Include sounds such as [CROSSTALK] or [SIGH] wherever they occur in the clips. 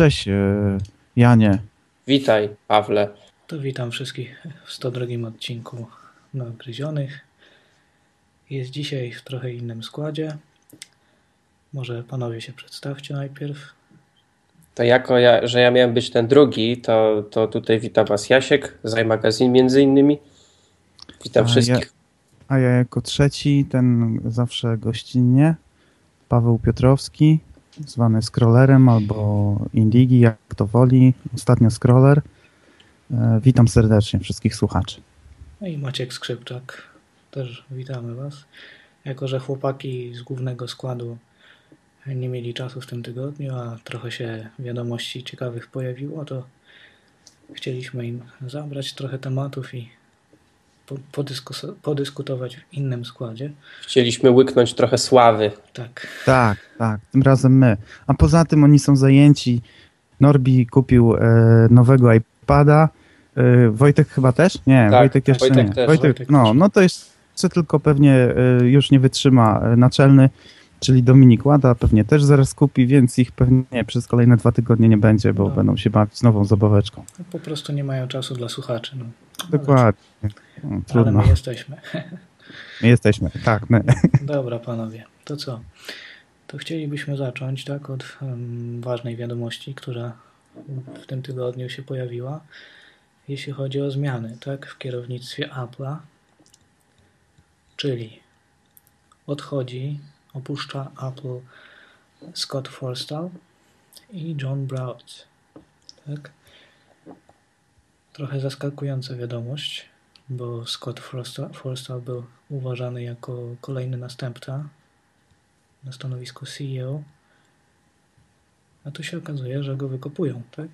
Cześć e, Janie. Witaj, Pawle. To witam wszystkich w 102 odcinku Nagryzionych. Jest dzisiaj w trochę innym składzie. Może panowie się przedstawcie najpierw. To jako ja, że ja miałem być ten drugi, to, to tutaj witam was Jasiek z iMagazine między innymi. Witam A wszystkich. Ja, a ja jako trzeci, ten zawsze gościnnie, Paweł Piotrowski, zwany Scrollerem albo Indigi, jak kto woli. Ostatnio Scroller. E, Witam serdecznie wszystkich słuchaczy. No i Maciek Skrzypczak. Też witamy was. Jako, że chłopaki z głównego składu nie mieli czasu w tym tygodniu, a trochę się wiadomości ciekawych pojawiło, to chcieliśmy im zabrać trochę tematów i podyskus- podyskutować w innym składzie. Chcieliśmy łyknąć trochę sławy. Tak, Tak, tak, tym razem my. A poza tym oni są zajęci. Norbi kupił e, nowego iPada. E, Wojtek chyba też? Nie, Tak, Wojtek jeszcze Wojtek nie. też. Wojtek no, też. no to jeszcze tylko pewnie e, już nie wytrzyma e, naczelny, czyli Dominik Łada, pewnie też zaraz kupi, więc ich pewnie przez kolejne dwa tygodnie nie będzie, bo No. będą się bawić z nową zabaweczką. po prostu nie mają czasu dla słuchaczy. No. Dokładnie. No, Ale trudno. my jesteśmy. My jesteśmy, tak, my. Dobra, panowie, to co? To chcielibyśmy zacząć tak od em, ważnej wiadomości, która w tym tygodniu się pojawiła, jeśli chodzi o zmiany tak, w kierownictwie Apple'a. Czyli odchodzi, opuszcza Apple Scott Forstall i John Broad. Tak? Trochę zaskakująca wiadomość, bo Scott Forstall, był uważany jako kolejny następca na stanowisku CEO. A tu się okazuje, że go wykopują, tak?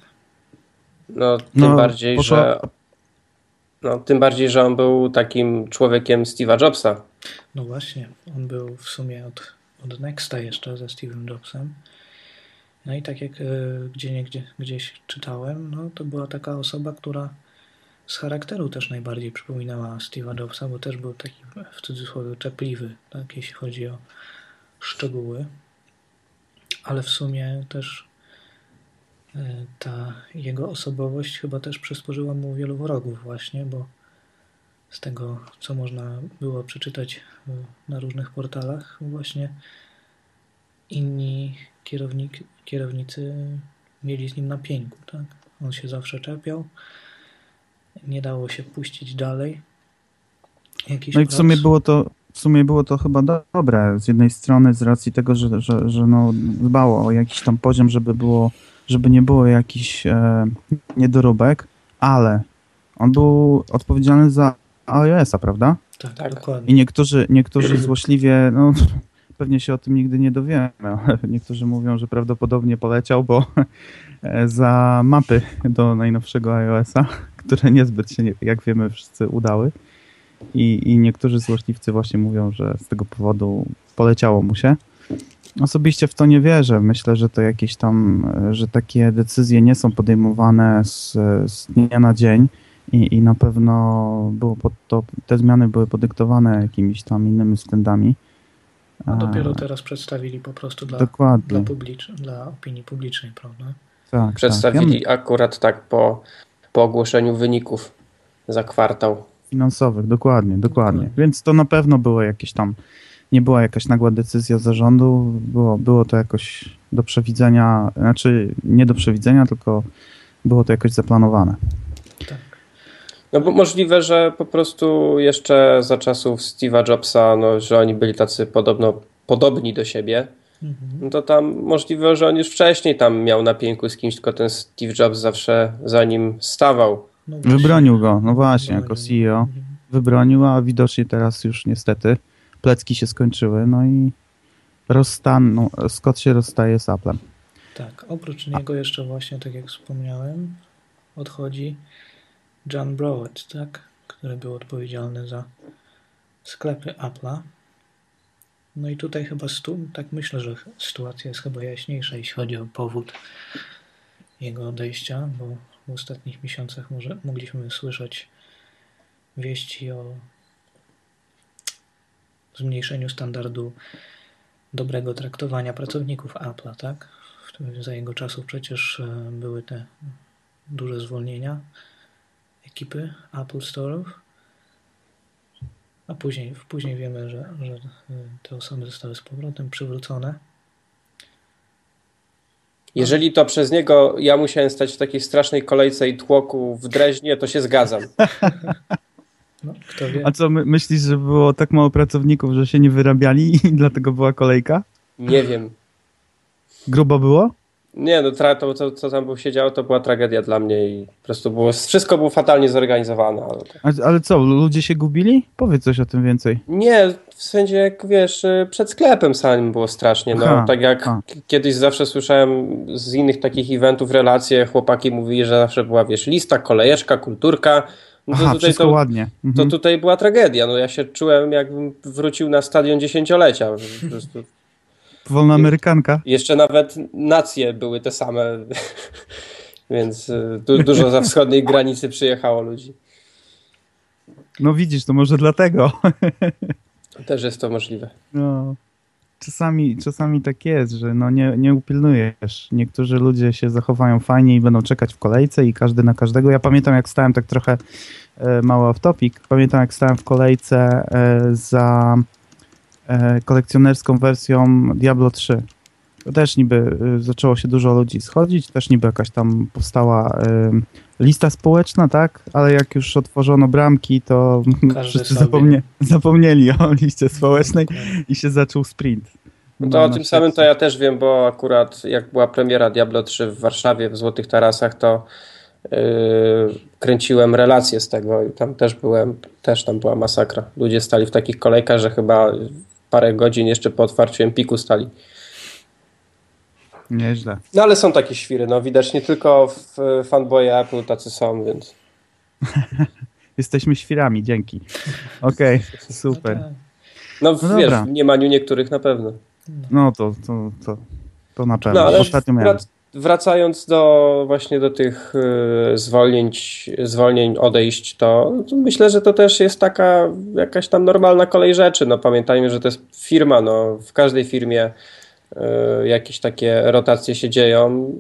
No, tym No, bardziej, poszła- że. No, tym bardziej, że on był takim człowiekiem Steve'a Jobsa. No właśnie, on był w sumie od, od Nexta jeszcze ze Steve'em Jobsem. No i tak jak e, gdzie niegdzie, gdzieś czytałem, no to była taka osoba, która z charakteru też najbardziej przypominała Steve'a Jobsa, bo też był taki w cudzysłowie czepliwy, tak, jeśli chodzi o szczegóły. Ale w sumie też e, ta jego osobowość chyba też przysporzyła mu wielu wrogów właśnie, bo z tego, co można było przeczytać e, na różnych portalach, właśnie inni kierownik, kierownicy mieli z nim na pięku, tak? On się zawsze czepiał, nie dało się puścić dalej. Jakiś No i w sumie proc- było to, w sumie było to chyba do- dobre z jednej strony z racji tego, że, że, że no dbało o jakiś tam poziom, żeby było, żeby nie było jakichś e, niedoróbek, ale on był odpowiedzialny za iOS-a, prawda? Tak, Tak. dokładnie. I niektórzy, niektórzy złośliwie, no [LAUGHS] pewnie się o tym nigdy nie dowiemy, ale niektórzy mówią, że prawdopodobnie poleciał, bo e, za mapy do najnowszego iOS-a, które niezbyt się, jak wiemy, wszyscy udały. I, I niektórzy złośliwcy właśnie mówią, że z tego powodu poleciało mu się. Osobiście w to nie wierzę. Myślę, że to jakieś tam, że takie decyzje nie są podejmowane z, z dnia na dzień i, i na pewno było pod to, te zmiany były podyktowane jakimiś tam innymi względami. A dopiero teraz przedstawili po prostu dla, Dokładnie. dla, publicz, dla opinii publicznej, prawda? Tak, Przedstawili Tak. Akurat tak po, po ogłoszeniu wyników za kwartał. finansowych, dokładnie, dokładnie. Dokładnie. Więc to na pewno było jakieś tam, nie była jakaś nagła decyzja zarządu, było, było to jakoś do przewidzenia, znaczy nie do przewidzenia, tylko było to jakoś zaplanowane. Tak. No bo możliwe, że po prostu jeszcze za czasów Steve'a Jobsa, no, że oni byli tacy podobno podobni do siebie. No to tam możliwe, że on już wcześniej tam miał na pięku z kimś, tylko ten Steve Jobs zawsze za nim stawał. No. Wybronił go, no właśnie, jako Wybronił. CEO. Mhm. Wybronił, a widocznie teraz już niestety plecki się skończyły, no i rozstan, no, Scott się rozstaje z Applem. Tak, oprócz niego jeszcze właśnie, tak jak wspomniałem, odchodzi John Browett, tak, który był odpowiedzialny za sklepy Apple'a. No i tutaj chyba, stu, tak myślę, że sytuacja jest chyba jaśniejsza, jeśli chodzi o powód jego odejścia, bo w ostatnich miesiącach może mogliśmy słyszeć wieści o zmniejszeniu standardu dobrego traktowania pracowników Apple'a, tak? Za jego czasów przecież e, były te duże zwolnienia ekipy Apple Store'ów. A później, później wiemy, że, że e, te osoby zostały z powrotem przywrócone. Jeżeli to przez niego ja musiałem stać w takiej strasznej kolejce i tłoku w Dreźnie, to się zgadzam. [LAUGHS] No, kto wie. A co, my, myślisz, że było tak mało pracowników, że się nie wyrabiali i [LAUGHS] dlatego była kolejka? Nie wiem. Grubo było? Nie, no tra- to, to, co tam było się działo, to była tragedia dla mnie i po prostu było, wszystko było fatalnie zorganizowane. Ale... Ale co, ludzie się gubili? Powiedz coś o tym więcej. Nie, w sensie jak wiesz, y, przed sklepem samym było strasznie. No, Aha, tak jak a. kiedyś zawsze słyszałem z innych takich eventów relacje, chłopaki mówili, że zawsze była, wiesz, lista, kolejeczka, kulturka. No to Aha, tutaj to, ładnie. to Mhm. tutaj była tragedia. No ja się czułem, jakbym wrócił na stadion dziesięciolecia. Po prostu. Wolna amerykanka. Jeszcze nawet nacje były te same, [LAUGHS] więc y, du dużo za wschodniej granicy przyjechało ludzi. No widzisz, to może dlatego. [LAUGHS] Też jest to możliwe. No, czasami, czasami tak jest, że no nie, nie upilnujesz. Niektórzy ludzie się zachowają fajnie i będą czekać w kolejce i każdy na każdego. Ja pamiętam jak stałem tak trochę e, mało off topic, pamiętam jak stałem w kolejce e, za kolekcjonerską wersją Diablo 3. To też niby e, zaczęło się dużo ludzi schodzić, też niby jakaś tam powstała e, lista społeczna, tak? Ale jak już otworzono bramki, to Każdy [LAUGHS] wszyscy zapomnie, zapomnieli o [LAUGHS] liście społecznej i się zaczął sprint. No to o tym samym to ja też wiem, bo akurat jak była premiera Diablo 3 w Warszawie w Złotych Tarasach, to yy, kręciłem relacje z tego i tam też byłem, też tam była masakra. Ludzie stali w takich kolejkach, że chyba parę godzin jeszcze po otwarciu Empiku stali. Nieźle. No ale są takie świry, no widać nie tylko w fanboye Apple tacy są, więc [LAUGHS] Jesteśmy świrami, dzięki. Okej, [LAUGHS] super. No tak. no, wiesz, w mniemaniu niektórych na pewno. No to, to, to, to na pewno. No ale Ostatnio miałem. Wrac- wracając do właśnie do tych y, zwolnień, zwolnień, odejść, to, myślę, że to też jest taka jakaś tam normalna kolej rzeczy. No pamiętajmy, że to jest firma, no w każdej firmie y, jakieś takie rotacje się dzieją.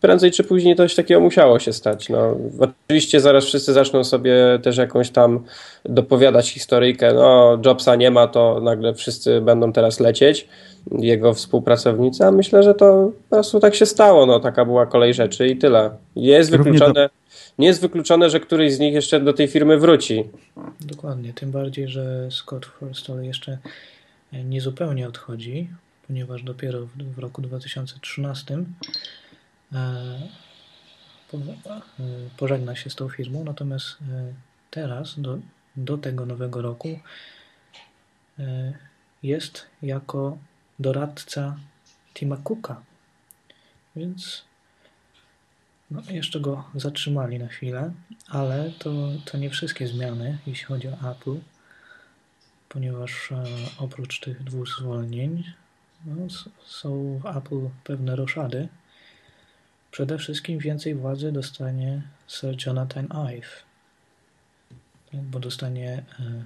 Prędzej czy później coś takiego musiało się stać. No, oczywiście zaraz wszyscy zaczną sobie też jakąś tam dopowiadać historyjkę. No, Jobsa nie ma, to nagle wszyscy będą teraz lecieć jego współpracownicy, a myślę, że to po prostu tak się stało, no taka była kolej rzeczy i tyle. Jest wykluczone, nie jest wykluczone, że któryś z nich jeszcze do tej firmy wróci. Dokładnie, tym bardziej, że Scott Forstall jeszcze nie zupełnie odchodzi, ponieważ dopiero w, w roku 2013 e, po, e, pożegna się z tą firmą, natomiast e, teraz, do, do tego nowego roku, e, jest jako doradca Tima Cooka. Więc no, jeszcze go zatrzymali na chwilę, ale to, to nie wszystkie zmiany, jeśli chodzi o Apple, ponieważ e, oprócz tych dwóch zwolnień no, są w Apple pewne roszady. Przede wszystkim więcej władzy dostanie Sir Jonathan Ive, tak, bo dostanie e,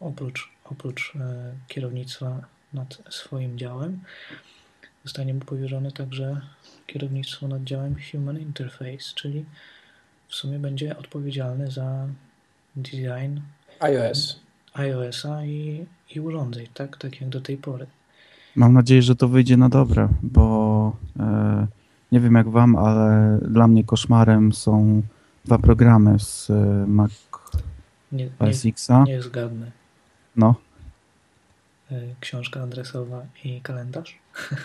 oprócz, oprócz e, kierownictwa nad swoim działem, zostanie mu powierzone także kierownictwo nad działem Human Interface, czyli w sumie będzie odpowiedzialny za design iOS. iOS-a i, i urządzeń, tak, tak jak do tej pory. Mam nadzieję, że to wyjdzie na dobre, bo e, nie wiem jak wam, ale dla mnie koszmarem są dwa programy z e, Mac Nie, OS X-a. nie zgadnę. No, E, Książka adresowa i kalendarz?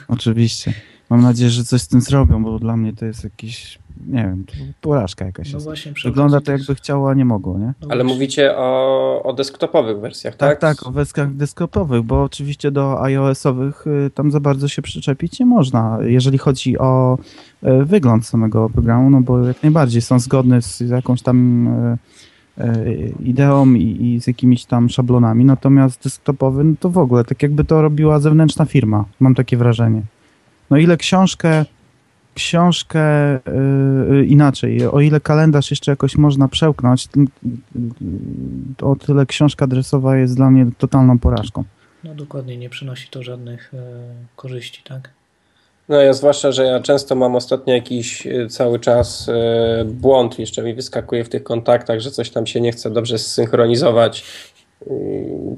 Oczywiście. Mam nadzieję, że coś z tym zrobią, bo dla mnie to jest jakiś, nie wiem, porażka jakaś No jest. właśnie Wygląda to jakby chciało, a nie mogło, nie? no Ale mówicie o, o desktopowych wersjach, Tak, tak? tak, o weskach desktopowych, bo oczywiście do iOS-owych y, tam za bardzo się przyczepić nie można, jeżeli chodzi o y, wygląd samego programu, no bo jak najbardziej są zgodne z jakąś tam y, ideą i, i z jakimiś tam szablonami, natomiast desktopowy, no to w ogóle, tak jakby to robiła zewnętrzna firma, mam takie wrażenie. No ile książkę książkę y, y, inaczej, o ile kalendarz jeszcze jakoś można przełknąć, o tyle książka adresowa jest dla mnie totalną porażką. No dokładnie, nie przynosi to żadnych e, korzyści, tak? No ja zwłaszcza, że ja często mam ostatnio jakiś y, cały czas y, błąd, jeszcze mi wyskakuje w tych kontaktach, że coś tam się nie chce dobrze zsynchronizować. Y,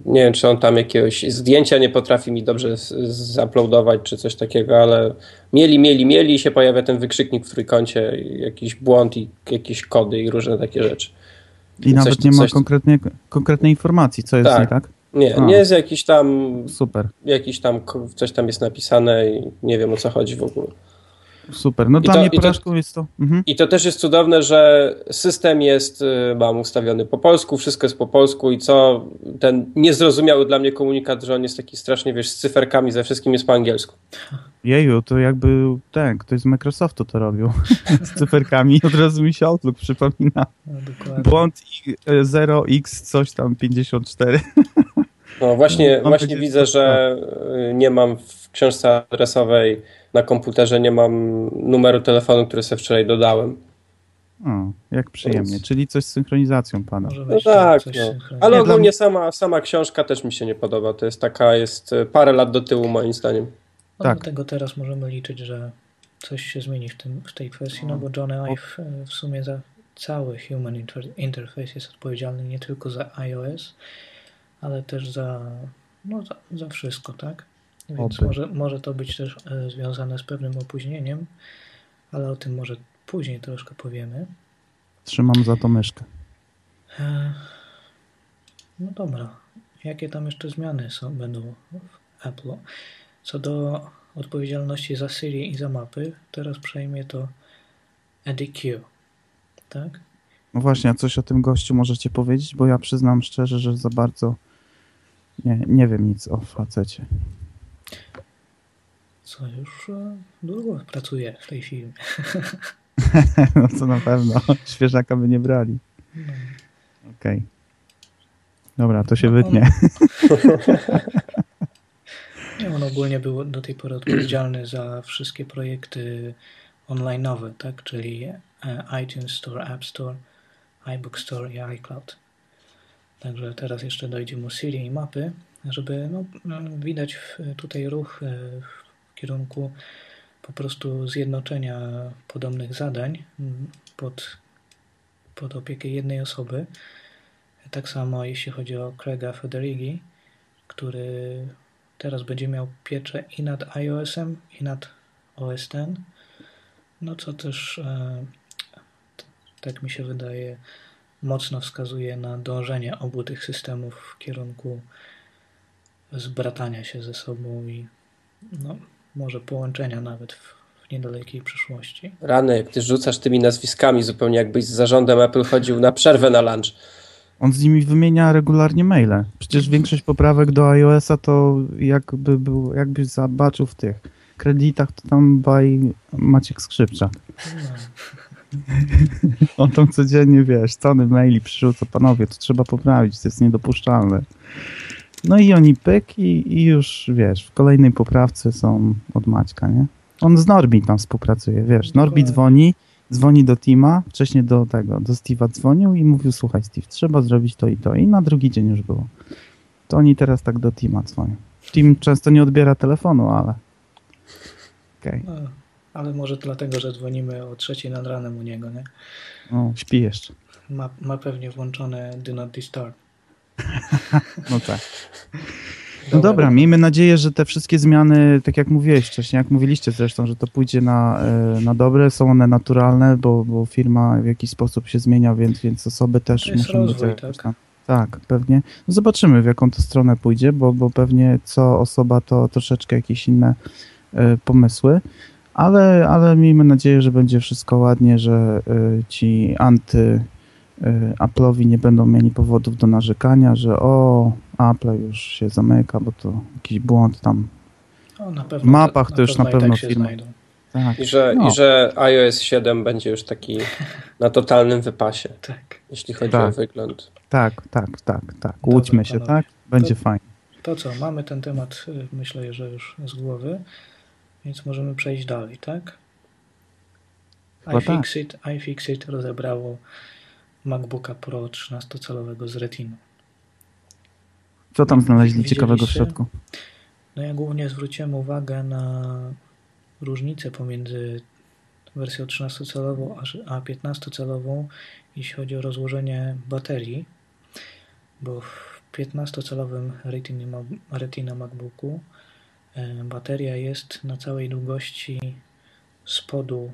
nie wiem, czy on tam jakiegoś zdjęcia nie potrafi mi dobrze zaploadować, czy coś takiego, ale mieli, mieli, mieli i się pojawia ten wykrzyknik w trójkącie, jakiś błąd i jakieś kody i różne takie rzeczy. I nawet coś, nie ma coś... konkretnie, konkretnej informacji, co jest tak. nie tak? Nie, A. nie jest jakiś tam. Super. Jakiś tam, coś tam jest napisane i nie wiem o co chodzi w ogóle. Super, no I dla to, mnie porażką jest to. Mhm. I to też jest cudowne, że system jest, y, mam ustawiony po polsku, wszystko jest po polsku i co ten niezrozumiały dla mnie komunikat, że on jest taki strasznie, wiesz, z cyferkami, ze wszystkim jest po angielsku. Jeju, to jakby ten, ktoś z Microsoftu to robił. [LAUGHS] z cyferkami od razu mi się Outlook przypomina. No, Błąd 0x coś tam 54. No właśnie, [LAUGHS] no, właśnie widzę, że y, nie mam w książce adresowej na komputerze, nie mam numeru telefonu, który sobie wczoraj dodałem. O, jak przyjemnie. Więc... Czyli coś z synchronizacją pana. No tak, no. ale nie, ogólnie dla... sama, sama książka też mi się nie podoba. To jest taka, jest y, parę lat do tyłu moim zdaniem. No tak. Dlatego teraz możemy liczyć, że coś się zmieni w, tym, w tej kwestii, no bo John Ive w sumie za cały Human Interface jest odpowiedzialny nie tylko za iOS, ale też za, no, za, za wszystko, tak? Więc może, może to być też e, związane z pewnym opóźnieniem, ale o tym może później troszkę powiemy. Trzymam za to myszkę. E, no dobra. Jakie tam jeszcze zmiany są, będą w Apple? Co do odpowiedzialności za Siri i za mapy, teraz przejmie to Eddie Q. Tak? No właśnie, a coś o tym gościu możecie powiedzieć? Bo ja przyznam szczerze, że za bardzo nie, nie wiem nic o facecie. Co, już e, długo pracuję w tej firmie. [LAUGHS] no to na pewno. Świeżaka by nie brali. No. Okej. Okay. Dobra, to się no, wytnie. On... [LAUGHS] on ogólnie był do tej pory odpowiedzialny za wszystkie projekty online'owe, tak? Czyli e, iTunes Store, App Store, iBook Store i iCloud. Także teraz jeszcze dojdzie mu Siri i mapy, żeby no, widać tutaj ruch e, w kierunku po prostu zjednoczenia podobnych zadań pod, pod opiekę jednej osoby. Tak samo jeśli chodzi o Craiga Federighi, który teraz będzie miał pieczę i nad iOS-em, i nad OS X. No co też, e, tak mi się wydaje, mocno wskazuje na dążenie obu tych systemów w kierunku zbratania się ze sobą i no, może połączenia nawet w, w niedalekiej przyszłości. Rany, jak ty rzucasz tymi nazwiskami, zupełnie jakbyś z zarządem Apple chodził na przerwę na lunch. On z nimi wymienia regularnie maile. Przecież większość poprawek do iOS-a to jakby był, jakbyś zobaczył w tych kredytach, to tam baj Maciek Skrzypczak. No. [LAUGHS] On tam codziennie, wiesz, tony maili przyrzuca, panowie, to trzeba poprawić, to jest niedopuszczalne. No i oni pyk i, i już, wiesz, w kolejnej poprawce są od Maćka, nie? On z Norbi tam współpracuje, wiesz, Norbi dzwoni, dzwoni do Tima, wcześniej do tego, do Steve'a dzwonił i mówił, słuchaj Steve, trzeba zrobić to i to i na drugi dzień już było. To oni teraz tak do Tima dzwonią. Tim często nie odbiera telefonu, ale okej. Okay. Ale może dlatego, że dzwonimy o trzeciej nad ranem u niego, nie? O, śpi jeszcze. Ma, ma pewnie włączone Do Not Disturb. No tak. No dobra, miejmy nadzieję, że te wszystkie zmiany, tak jak mówiłeś wcześniej, jak mówiliście zresztą, że to pójdzie na, e, na dobre, są one naturalne, bo, bo firma w jakiś sposób się zmienia, więc, więc osoby też muszą rozwój, być... Tak? tak, pewnie. No zobaczymy, w jaką to stronę pójdzie, bo, bo pewnie co osoba to troszeczkę jakieś inne y, pomysły ale, ale miejmy nadzieję, że będzie wszystko ładnie, że y, ci anty Apple'owi nie będą mieli powodów do narzekania, że o, Apple już się zamyka, bo to jakiś błąd tam w mapach to, to już na pewno tak firma. Tak. I, że, no. I że iOS 7 będzie już taki [LAUGHS] na totalnym wypasie, tak. jeśli chodzi tak. o wygląd. Tak, tak, tak, tak. Łudźmy się, tak? Będzie to, fajnie. To co, mamy ten temat, y, myślę, że już z głowy. Więc możemy przejść dalej, tak? No iFixit, tak. iFixit rozebrało MacBooka Pro 13-calowego z Retiną. Co tam znaleźli ciekawego w środku? No ja głównie zwróciłem uwagę na różnice pomiędzy wersją 13-calową a 15-calową, jeśli chodzi o rozłożenie baterii, bo w 15-calowym Retina, Retina MacBooku e, bateria jest na całej długości spodu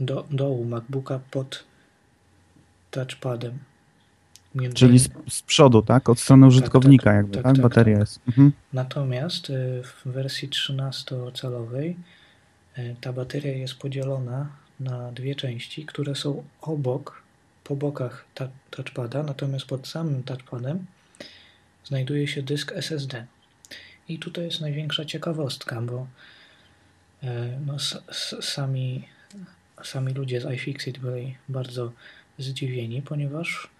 do, dołu MacBooka pod touchpadem. Między... Czyli z, z, przodu, tak? Od strony tak, użytkownika tak, jakby, tak? tak? Bateria jest. Mhm. Natomiast e, w wersji 13-calowej e, ta bateria jest podzielona na dwie części, które są obok, po bokach touchpada, natomiast pod samym touchpadem znajduje się dysk SSD. I tutaj jest największa ciekawostka, bo e, no, sami, sami ludzie z iFixit byli bardzo zdziwieni, ponieważ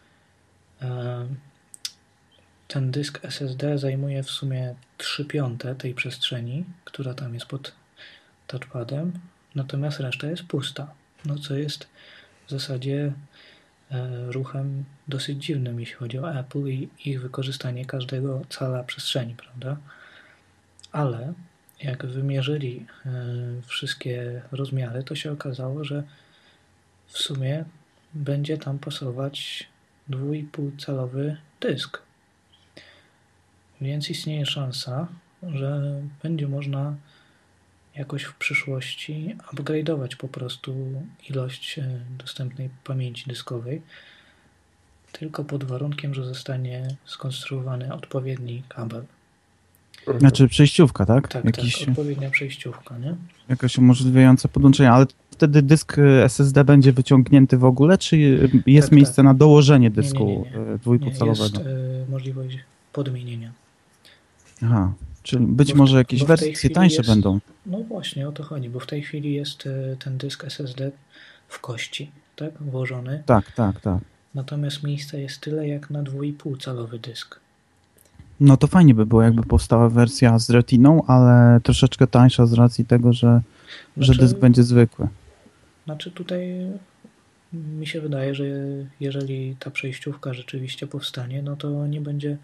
ten dysk SSD zajmuje w sumie 3 piąte tej przestrzeni, która tam jest pod touchpadem, natomiast reszta jest pusta. No co jest w zasadzie e, ruchem dosyć dziwnym, jeśli chodzi o Apple i ich wykorzystanie każdego cala przestrzeni, prawda? Ale jak wymierzyli e, wszystkie rozmiary, to się okazało, że w sumie będzie tam pasować 2,5-calowy dysk. Więc istnieje szansa, że będzie można jakoś w przyszłości upgrade'ować po prostu ilość e, dostępnej pamięci dyskowej, tylko pod warunkiem, że zostanie skonstruowany odpowiedni kabel. Znaczy przejściówka, tak? Tak, Jakiś... tak odpowiednia przejściówka, nie? Jakaś umożliwiająca podłączenie, ale wtedy dysk e, SSD będzie wyciągnięty w ogóle, czy jest tak, miejsce tak. na dołożenie dysku e, dwójpółcalowego? Jest y, możliwość podmienienia. Aha, czyli być bo może jakieś wersje tańsze jest, będą. No właśnie, o to chodzi, bo w tej chwili jest ten dysk SSD w kości, tak? Włożony. Tak, tak, tak. Natomiast miejsca jest tyle jak na 2,5-calowy dysk. No to fajnie by było, jakby powstała wersja z retiną, ale troszeczkę tańsza z racji tego, że, znaczy, że dysk będzie zwykły. Znaczy tutaj mi się wydaje, że jeżeli ta przejściówka rzeczywiście powstanie, no to nie będzie,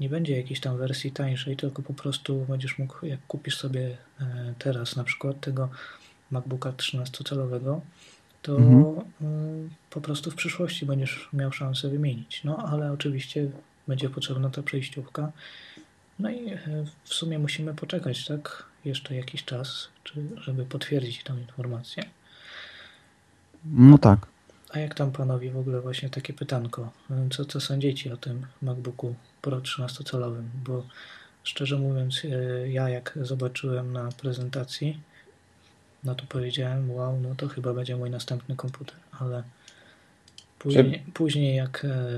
nie będzie jakiejś tam wersji tańszej, tylko po prostu będziesz mógł, jak kupisz sobie e, teraz na przykład tego MacBooka 13-calowego, to mhm. E, po prostu w przyszłości będziesz miał szansę wymienić. No ale oczywiście będzie potrzebna ta przejściówka. No i e, w sumie musimy poczekać, tak? Jeszcze jakiś czas, czy, żeby potwierdzić tę informację. No tak. A jak tam panowie w ogóle właśnie takie pytanko? Co, co sądzicie o tym MacBooku Pro 13-calowym? Bo szczerze mówiąc, e, ja jak zobaczyłem na prezentacji, no to powiedziałem, wow, no to chyba będzie mój następny komputer, ale później, później jak e,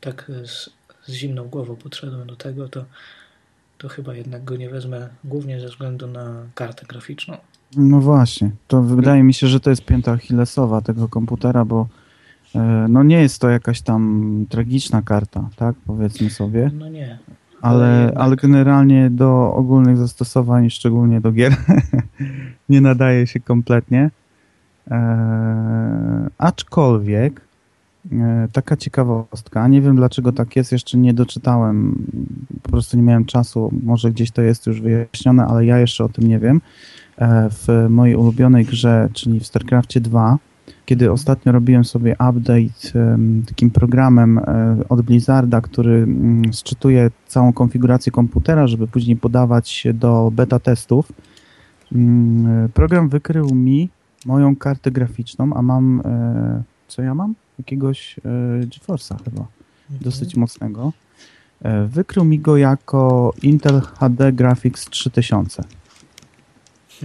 tak z, z zimną głową podszedłem do tego, to, to chyba jednak go nie wezmę, głównie ze względu na kartę graficzną. No właśnie, to wydaje mi się, że to jest pięta achillesowa tego komputera, bo e, no nie jest to jakaś tam tragiczna karta, tak, powiedzmy sobie. No nie. Ale, ale, generalnie do ogólnych zastosowań, szczególnie do gier, [LAUGHS] nie nadaje się kompletnie. Eee, aczkolwiek e, taka ciekawostka, nie wiem dlaczego tak jest, jeszcze nie doczytałem, po prostu nie miałem czasu, może gdzieś to jest już wyjaśnione, ale ja jeszcze o tym nie wiem. E, w mojej ulubionej grze, czyli w StarCraftie 2, kiedy ostatnio robiłem sobie update takim programem e, od Blizzarda, który mm, sczytuje całą konfigurację komputera, żeby później podawać się do beta testów, mm, program wykrył mi moją kartę graficzną, a mam, e, co ja mam? Jakiegoś GeForce'a chyba, mhm. dosyć mocnego. Wykrył mi go jako Intel HD Graphics 3000.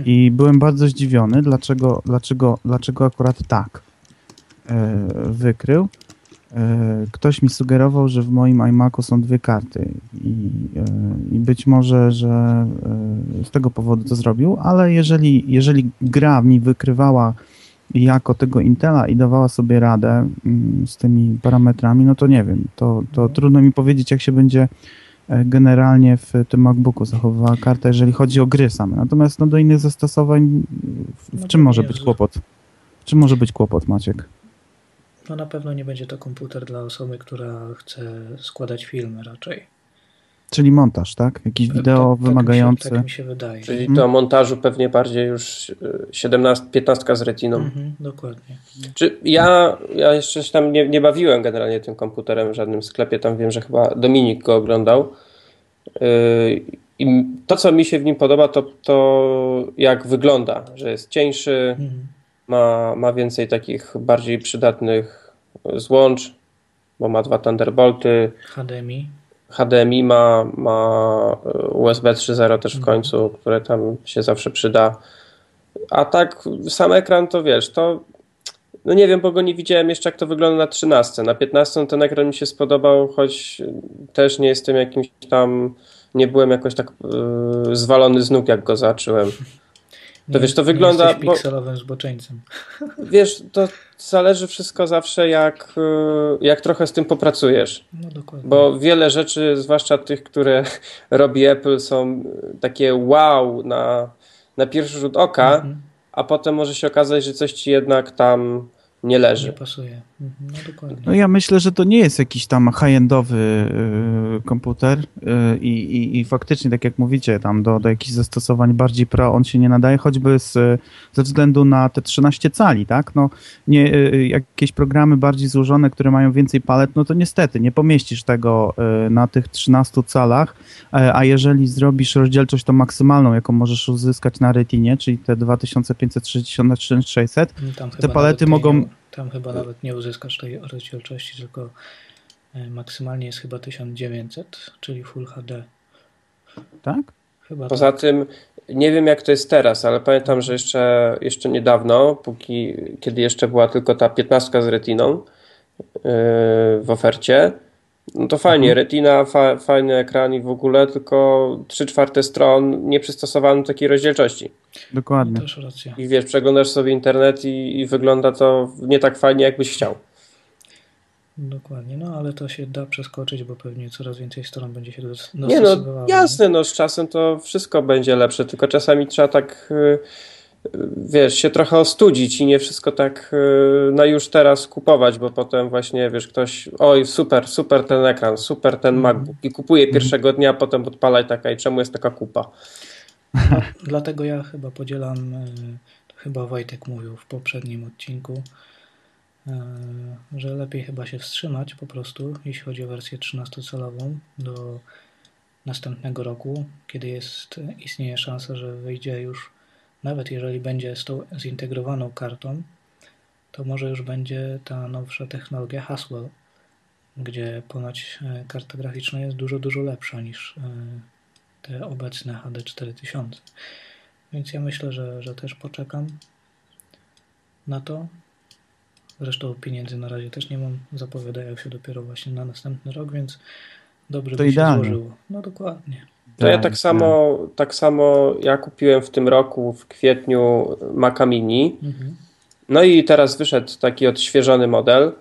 I byłem bardzo zdziwiony, dlaczego, dlaczego, dlaczego akurat tak e, wykrył. E, ktoś mi sugerował, że w moim iMacu są dwie karty i, e, i być może, że e, z tego powodu to zrobił, ale jeżeli, jeżeli gra mi wykrywała jako tego Intela i dawała sobie radę mm, z tymi parametrami, no to nie wiem, to, to mhm. trudno mi powiedzieć, jak się będzie generalnie w tym MacBooku zachowywała karta, jeżeli chodzi o gry same. Natomiast no, do innych zastosowań w, w no czym może być kłopot? W czym może być kłopot, Maciek? No na pewno nie będzie to komputer dla osoby, która chce składać filmy raczej. Czyli montaż, tak? Jakiś Tak, wideo tak, wymagający. Tak mi się, tak mi się wydaje. Czyli Mhm. do montażu pewnie bardziej już y, 17, 15 z retiną. Mhm, dokładnie. Czy ja, ja jeszcze się tam nie, nie bawiłem generalnie tym komputerem w żadnym sklepie. Tam wiem, że chyba Dominik go oglądał. Yy, I to, co mi się w nim podoba, to, to jak wygląda, że jest cieńszy, Mhm. ma, ma więcej takich bardziej przydatnych złącz, bo ma dwa Thunderbolty, HDMI. HDMI ma, ma y, USB 3.0 też w Mhm. końcu, które tam się zawsze przyda. A tak sam ekran to wiesz, to no nie wiem, bo go nie widziałem jeszcze jak to wygląda na 13. Na 15 ten ekran mi się spodobał, choć też nie jestem jakimś tam, nie byłem jakoś tak y, zwalony z nóg jak go zacząłem. Nie, wiesz, to wygląda, jesteś pikselowym zboczeńcem. [LAUGHS] Wiesz, to zależy wszystko zawsze jak, y, jak trochę z tym popracujesz. No dokładnie. Bo wiele rzeczy, zwłaszcza tych, które [LAUGHS] robi Apple, są takie wow na, na pierwszy rzut oka, Mhm. a potem może się okazać, że coś ci jednak tam nie Nie leży. pasuje. Mhm, No dokładnie. No ja myślę, że to nie jest jakiś tam high-endowy y, komputer y, i, i, faktycznie, tak jak mówicie, tam do, do jakichś zastosowań bardziej pro on się nie nadaje, choćby z, ze względu na te 13 cali, tak? No nie, y, jakieś programy bardziej złożone, które mają więcej palet, no to niestety nie pomieścisz tego y, na tych 13 calach, e, a jeżeli zrobisz rozdzielczość tą maksymalną, jaką możesz uzyskać na Retinie, czyli te 2560 na 3600, No te palety mogą- Nie, tam chyba nawet nie uzyskasz tej rozdzielczości, tylko e, maksymalnie jest chyba 1900, czyli Full HD. tak? Chyba Poza tak. tym nie wiem jak to jest teraz, ale pamiętam, że jeszcze, jeszcze niedawno, póki, kiedy jeszcze była tylko ta 15 z retiną yy, w ofercie, no to fajnie, Mhm. retina, fa, fajny ekran i w ogóle, tylko 3 czwarte stron nie przystosowano do takiej rozdzielczości. Dokładnie. No też racja. I wiesz, przeglądasz sobie internet i, i wygląda to nie tak fajnie, jakbyś chciał. Dokładnie, no ale to się da przeskoczyć, bo pewnie coraz więcej stron będzie się dos- Nie no, dostosowywało. jasne, no z czasem to wszystko będzie lepsze, tylko czasami trzeba tak, y, wiesz, się trochę ostudzić i nie wszystko tak y, na już teraz kupować, bo potem właśnie, wiesz, ktoś, oj, super, super ten ekran, super ten Mhm. MacBook i kupuje pierwszego dnia, potem odpala i taka, i czemu jest taka kupa? [LAUGHS] Dlatego ja chyba podzielam, to chyba Wojtek mówił w poprzednim odcinku, e, że lepiej chyba się wstrzymać po prostu, jeśli chodzi o wersję 13-calową do następnego roku, kiedy jest, istnieje szansa, że wyjdzie już, nawet jeżeli będzie z tą zintegrowaną kartą, to może już będzie ta nowsza technologia Haswell, gdzie ponoć e, karta graficzna jest dużo, dużo lepsza niż e, te obecne HD 4000. Więc ja myślę, że, że też poczekam na to. Zresztą pieniędzy na razie też nie mam, zapowiadają się dopiero właśnie na następny rok, więc dobrze To by idealnie. się złożyło. No dokładnie. To ja Tak, tak samo, tak samo ja kupiłem w tym roku, w kwietniu Maca Mini, Mhm. No i teraz wyszedł taki odświeżony model.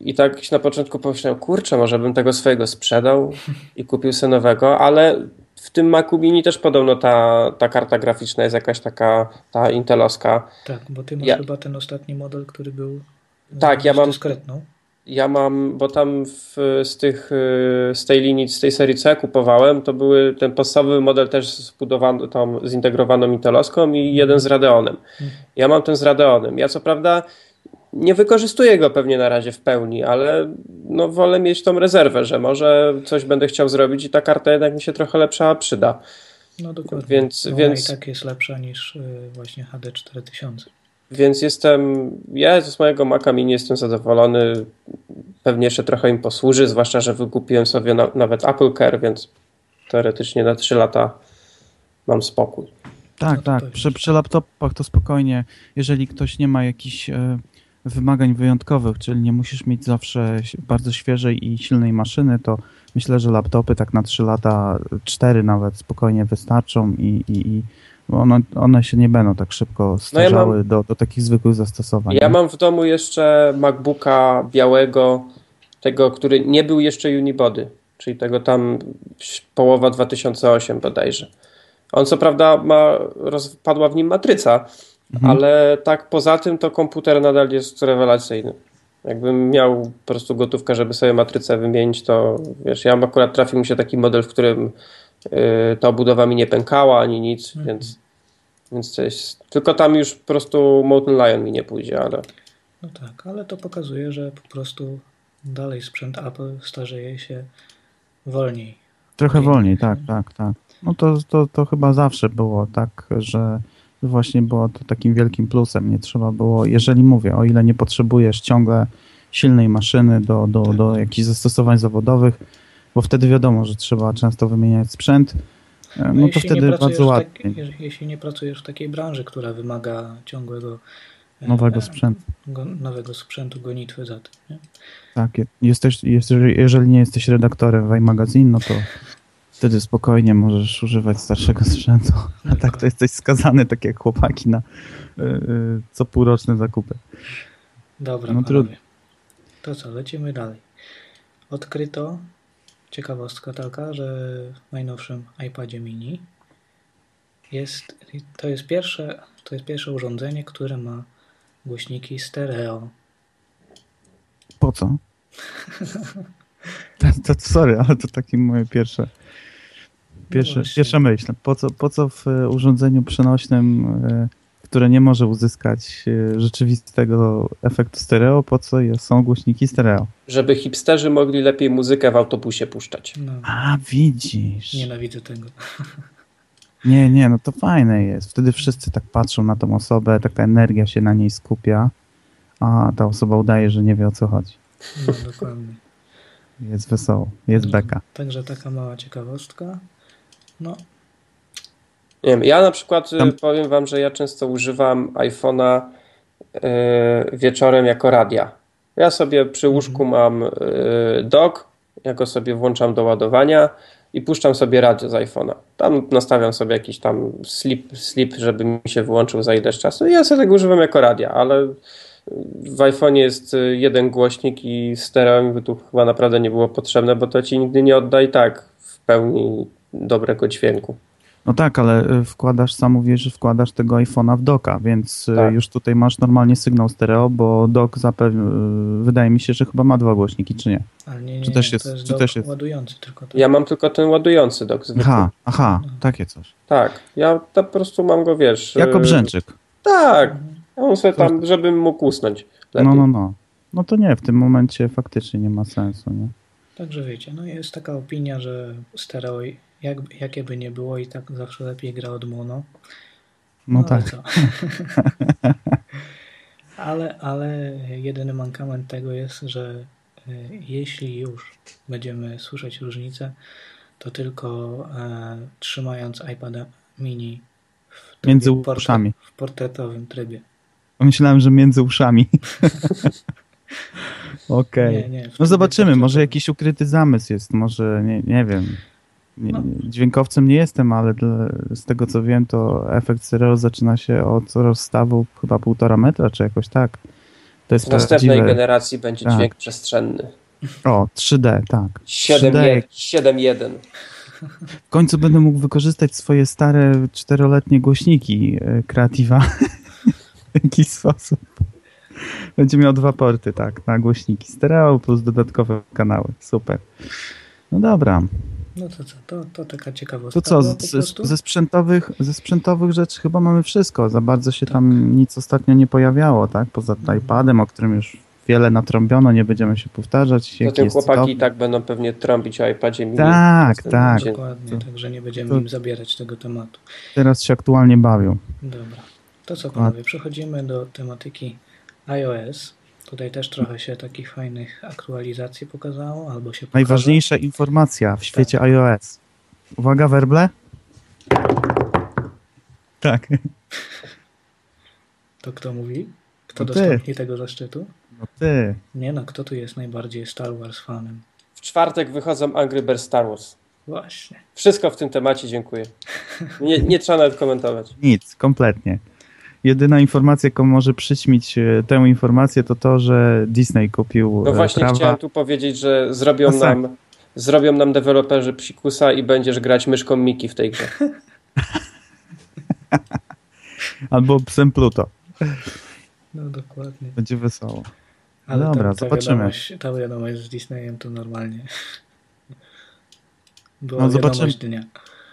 I tak na początku pomyślałem, kurczę, może bym tego swojego sprzedał i kupił sobie nowego, ale w tym Macu Mini też podobno ta, ta karta graficzna jest jakaś taka, ta intelowska. Tak, bo ty masz Ja- chyba ten ostatni model, który był Tak, ja mam- dyskretną. Ja mam, bo tam w, z, tych, y, z tej linii, z tej serii C kupowałem, to były ten podstawowy model też zbudowany, tą zintegrowaną intelowską i jeden z Radeonem. Mhm. Ja mam ten z Radeonem. Ja co prawda nie wykorzystuję go pewnie na razie w pełni, ale no wolę mieć tą rezerwę, że może coś będę chciał zrobić i ta karta jednak mi się trochę lepsza przyda. No dokładnie. Więc- Ona więc- i tak jest lepsza niż y, właśnie HD 4000. Więc jestem, ja z mojego Maca Mini jestem zadowolony. Pewnie jeszcze trochę im posłuży, zwłaszcza, że wykupiłem sobie na, nawet Apple Care, więc teoretycznie na 3 lata mam spokój. Tak, tak. pewnie. Przy, przy laptopach to spokojnie, jeżeli ktoś nie ma jakichś e, wymagań wyjątkowych, czyli nie musisz mieć zawsze bardzo świeżej i silnej maszyny, to myślę, że laptopy tak na 3 lata, 4 nawet spokojnie wystarczą i, i, i one, one się nie będą tak szybko starzały do, do takich zwykłych zastosowań. Ja nie? mam w domu jeszcze MacBooka białego, tego, który nie był jeszcze Unibody, czyli tego tam połowa 2008 bodajże. On co prawda ma, rozpadła w nim matryca, Mhm. ale tak poza tym to komputer nadal jest rewelacyjny. Jakbym miał po prostu gotówkę, żeby sobie matrycę wymienić, to wiesz, ja akurat trafił mi się taki model, w którym ta obudowa mi nie pękała ani nic, mhm. więc, więc jest, tylko tam już po prostu Mountain Lion mi nie pójdzie, ale... No tak, ale to pokazuje, że po prostu dalej sprzęt Apple starzeje się wolniej. Trochę wolniej, tak, tak, tak. No to, to, to chyba zawsze było tak, że właśnie było to takim wielkim plusem. Nie trzeba było, jeżeli mówię, o ile nie potrzebujesz ciągle silnej maszyny do, do, tak. do jakichś zastosowań zawodowych, bo wtedy wiadomo, że trzeba często wymieniać sprzęt, no, no to wtedy bardzo łatwiej. Tak, jeśli nie pracujesz w takiej branży, która wymaga ciągłego e, nowego sprzętu. Go, nowego sprzętu, gonitwy za tym. Nie? Tak, jesteś, jeżeli nie jesteś redaktorem w iMagazine, no to wtedy spokojnie możesz używać starszego sprzętu. A tak to jesteś skazany, tak jak chłopaki, na y, y, co półroczne zakupy. Dobra, no, trudno. To co, lecimy dalej. Odkryto ciekawostka taka, że w najnowszym iPadzie mini jest, to jest pierwsze, to jest pierwsze urządzenie, które ma głośniki stereo. Po co? to, to, sorry, ale to takie moje pierwsze Pierwsze, no pierwsza myśl. Po co, po co w urządzeniu przenośnym, e, które nie może uzyskać e, rzeczywistego efektu stereo, po co są głośniki stereo? Żeby hipsterzy mogli lepiej muzykę w autobusie puszczać. No. A, widzisz. Nienawidzę tego. Nie, nie, no to fajne jest. Wtedy wszyscy tak patrzą na tą osobę, taka energia się na niej skupia, a ta osoba udaje, że nie wie o co chodzi. No, dokładnie. Jest wesoło, jest beka. Także taka mała ciekawostka. No. Nie wiem, ja na przykład y, Tam... powiem wam, że ja często używam iPhone'a yy, wieczorem jako radia. Ja sobie przy mhm. łóżku mam yy, dock, ja go sobie włączam do ładowania i puszczam sobie radio z iPhone'a. Tam nastawiam sobie jakiś tam sleep, sleep, żeby mi się wyłączył za ileś czasu. I ja sobie tego używam jako radia, ale w iPhone'ie jest y, jeden głośnik i stereo by tu chyba naprawdę nie było potrzebne, bo to ci nigdy nie odda i tak w pełni dobrego dźwięku. No tak, ale y, wkładasz, sam mówisz, że wkładasz tego iPhone'a w doka, więc y, tak. już tutaj masz normalnie sygnał stereo, bo dok zapewne, wydaje mi się, że chyba ma dwa głośniki, czy nie? Ale nie, nie, czy też jest, to jest czy też jest... ładujący tylko. Tak. Ja mam tylko ten ładujący dok zwykły. Aha, aha, no. takie coś. Tak, ja po prostu mam go, wiesz... Jako y, brzęczyk. Tak, ja on sobie tam, żebym mógł usnąć lepiej. No, no, no. No to nie, w tym momencie faktycznie nie ma sensu, nie? Także wiecie, no jest taka opinia, że stereo jak, jakie by nie było i tak zawsze lepiej gra od mono. No, no tak. [LAUGHS] ale, ale jedyny mankament tego jest, że e, jeśli już będziemy słyszeć różnicę, to tylko e, trzymając iPada mini w między uszami. w portretowym trybie. Myślałem, że między uszami. [LAUGHS] Okej. Okay. No zobaczymy, może jakiś ukryty zamysł jest, może nie, nie wiem. No. Dźwiękowcem nie jestem, ale z tego co wiem, to efekt stereo zaczyna się od rozstawu chyba półtora metra, czy jakoś tak. To jest w następnej generacji będzie tak. dźwięk przestrzenny. O, 3D, tak. 7.1. W końcu będę mógł wykorzystać swoje stare czteroletnie głośniki e, Creativa w jakiś sposób. Będzie miał dwa porty, tak, na głośniki stereo plus dodatkowe kanały. Super. No dobra. No to co, to, to taka ciekawostka. To co, z, ze, sprzętowych, ze sprzętowych rzeczy chyba mamy wszystko. Za bardzo się tak. tam nic ostatnio nie pojawiało, tak? Poza mhm. iPadem, o którym już wiele natrąbiono, nie będziemy się powtarzać. Zatem chłopaki i tak będą pewnie trąbić o iPadzie mini. Tak, tak. Dokładnie, to, także nie będziemy to, im zabierać tego tematu. Teraz się aktualnie bawią. Dobra. To co panowie, przechodzimy do tematyki iOS. Tutaj też trochę się takich fajnych aktualizacji pokazało, albo się pokaże. Najważniejsza informacja w świecie tak. iOS. Uwaga, werble? Tak. To kto mówi? Kto no dostąpi tego zaszczytu? No ty. Nie no, kto tu jest najbardziej Star Wars fanem? W czwartek wychodzą Angry Birds Star Wars. Właśnie. Wszystko w tym temacie, dziękuję. Nie, nie trzeba nawet komentować. Nic, kompletnie jedyna informacja, jaką może przyćmić e, tę informację, to to, że Disney kupił No właśnie prawa. chciałem tu powiedzieć, że zrobią no nam, zrobią nam deweloperzy psikusa i będziesz grać myszką Miki w tej grze. [LAUGHS] Albo psem Pluto. No dokładnie. Będzie wesoło. Ale Dobra, ta, ta zobaczymy. Wiadomość, ta wiadomość z Disneyem to normalnie. Była No, no, zobaczymy. dnia.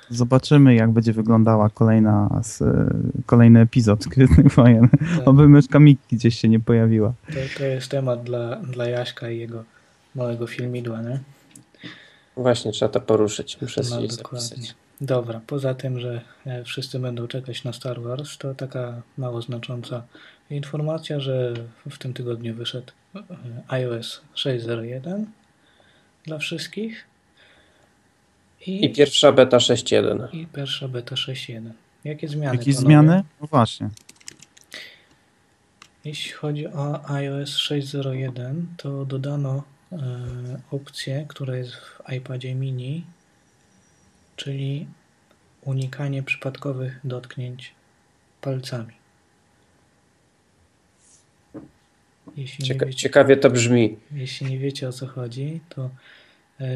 Zobaczymy, jak będzie wyglądała kolejna, z, kolejny epizod [LAUGHS] Gwiezdnych Wojen. Tak. Oby myszka Miki gdzieś się nie pojawiła. To, to jest temat dla, dla Jaśka i jego małego filmidła, nie? Właśnie, trzeba to poruszyć. Muszę No, sobie dokładnie. zapisać. Dobra, poza tym, że e, wszyscy będą czekać na Star Wars, to taka mało znacząca informacja, że w tym tygodniu wyszedł e, iOS 6.01 dla wszystkich I pierwsza beta 6.1. i pierwsza beta 6.1. Jakie zmiany? Panowie? zmiany? No właśnie. Jeśli chodzi o iOS 6.01, to dodano e, opcję, która jest w iPadzie mini, czyli unikanie przypadkowych dotknięć palcami. Jeśli Cieka wiecie, ciekawie to brzmi. jeśli nie wiecie o co chodzi, to e,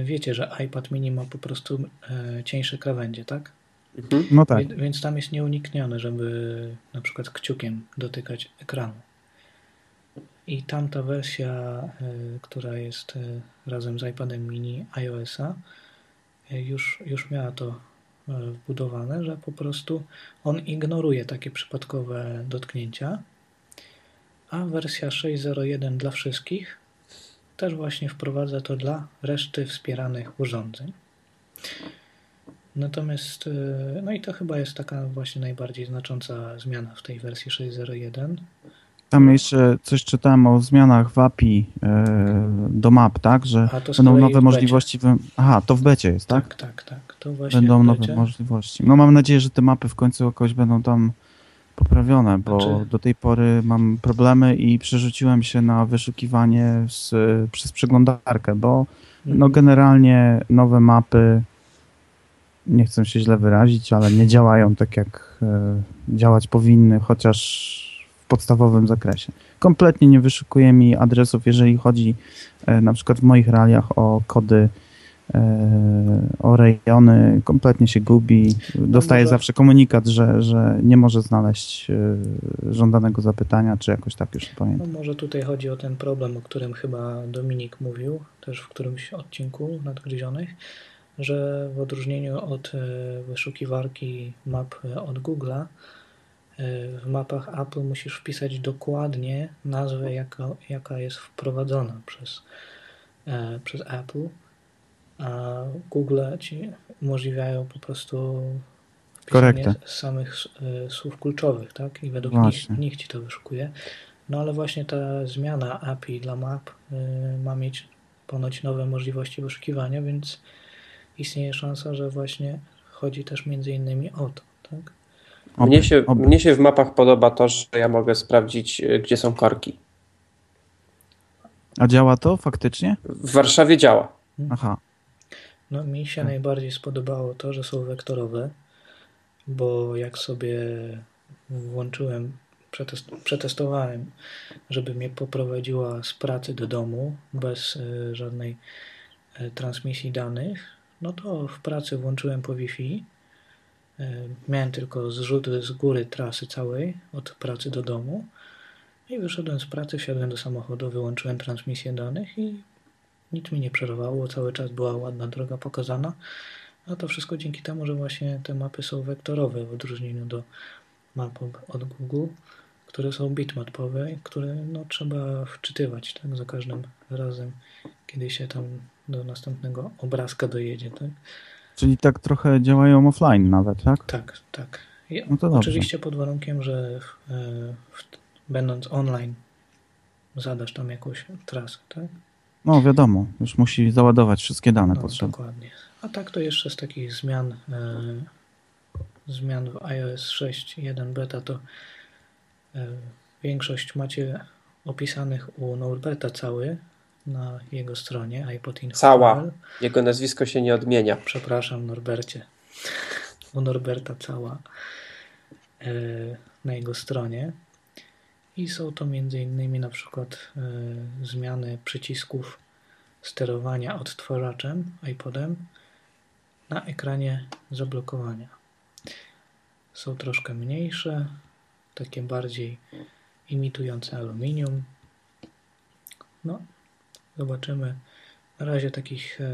wiecie, że iPad mini ma po prostu e, cieńsze krawędzie, tak? Mhm. No tak. Wie- Więc tam jest nieuniknione, żeby na przykład kciukiem dotykać ekranu. I tamta wersja, y, która jest razem z iPadem mini iOS-a, już, już miała to wbudowane, że po prostu on ignoruje takie przypadkowe dotknięcia, a wersja 6.01 dla wszystkich też właśnie wprowadza to dla reszty wspieranych urządzeń. Natomiast, y, no i to chyba jest taka właśnie najbardziej znacząca zmiana w tej wersji 6.01. Tam jeszcze coś czytałem o zmianach w API e, do map, tak? Że będą nowe możliwości. w- Aha, to w becie jest, tak? Tak, tak, tak. To właśnie Będą nowe możliwości. No mam nadzieję, że te mapy w końcu jakoś będą tam poprawione, bo Znaczy- do tej pory mam problemy i przerzuciłem się na wyszukiwanie z, przez przeglądarkę, bo no Mhm. generalnie nowe mapy nie chcę się źle wyrazić, ale nie działają tak jak e, działać powinny, chociaż w podstawowym zakresie. Kompletnie nie wyszukuje mi adresów, jeżeli chodzi e, na przykład w moich realiach o kody, o rejony, kompletnie się gubi. Dostaje może- zawsze komunikat, że, że nie może znaleźć e, żądanego zapytania, czy jakoś tak już pamiętam. No może tutaj chodzi o ten problem, o którym chyba Dominik mówił, też w którymś odcinku nadgryzionych, że w odróżnieniu od e, wyszukiwarki map e, od Google'a, e, w mapach Apple musisz wpisać dokładnie nazwę, jaka, jaka jest wprowadzona przez, e, przez Apple, a Google ci umożliwiają po prostu wpisanie samych e, słów kluczowych, tak? I według nich, nich ci to wyszukuje. No ale właśnie ta zmiana API dla map y, ma mieć ponoć nowe możliwości wyszukiwania, więc istnieje szansa, że właśnie chodzi też między innymi o to, tak? Mnie Oby- się, oby. mnie się w mapach podoba to, że ja mogę sprawdzić, y, gdzie są korki. A działa to faktycznie? W Warszawie działa. Aha. No mi się Tak. najbardziej spodobało to, że są wektorowe, bo jak sobie włączyłem, przetest, przetestowałem, żeby mnie poprowadziła z pracy do domu bez y, żadnej y, transmisji danych, no to w pracy włączyłem po Wi-Fi. Y, miałem tylko zrzut z góry trasy całej od pracy do domu. I wyszedłem z pracy, wsiadłem do samochodu, wyłączyłem transmisję danych i nic mi nie przerwało, cały czas była ładna droga pokazana. A to wszystko dzięki temu, że właśnie te mapy są wektorowe w odróżnieniu do map od- Google, które są bitmapowe, które no, trzeba wczytywać tak, za każdym razem, kiedy się tam do następnego obrazka dojedzie. Tak, Czyli tak trochę działają offline nawet, tak? tak. tak. I No oczywiście pod warunkiem, że w, e, w, będąc online zadasz tam jakąś trasę. Tak? No wiadomo, już musi załadować wszystkie dane No, potrzebne. dokładnie. A tak to jeszcze z takich zmian, e, zmian w iOS 6.1 beta to e, większość macie opisanych u Norberta cały na jego stronie iPod Info. Cała. Jego nazwisko się nie odmienia. Przepraszam Norbercie. U Norberta cała e, na jego stronie. I są to innymi na przykład e, zmiany przycisków sterowania odtwarzaczem iPodem na ekranie zablokowania. Są troszkę mniejsze, takie bardziej imitujące aluminium. no, zobaczymy. Na razie takich e,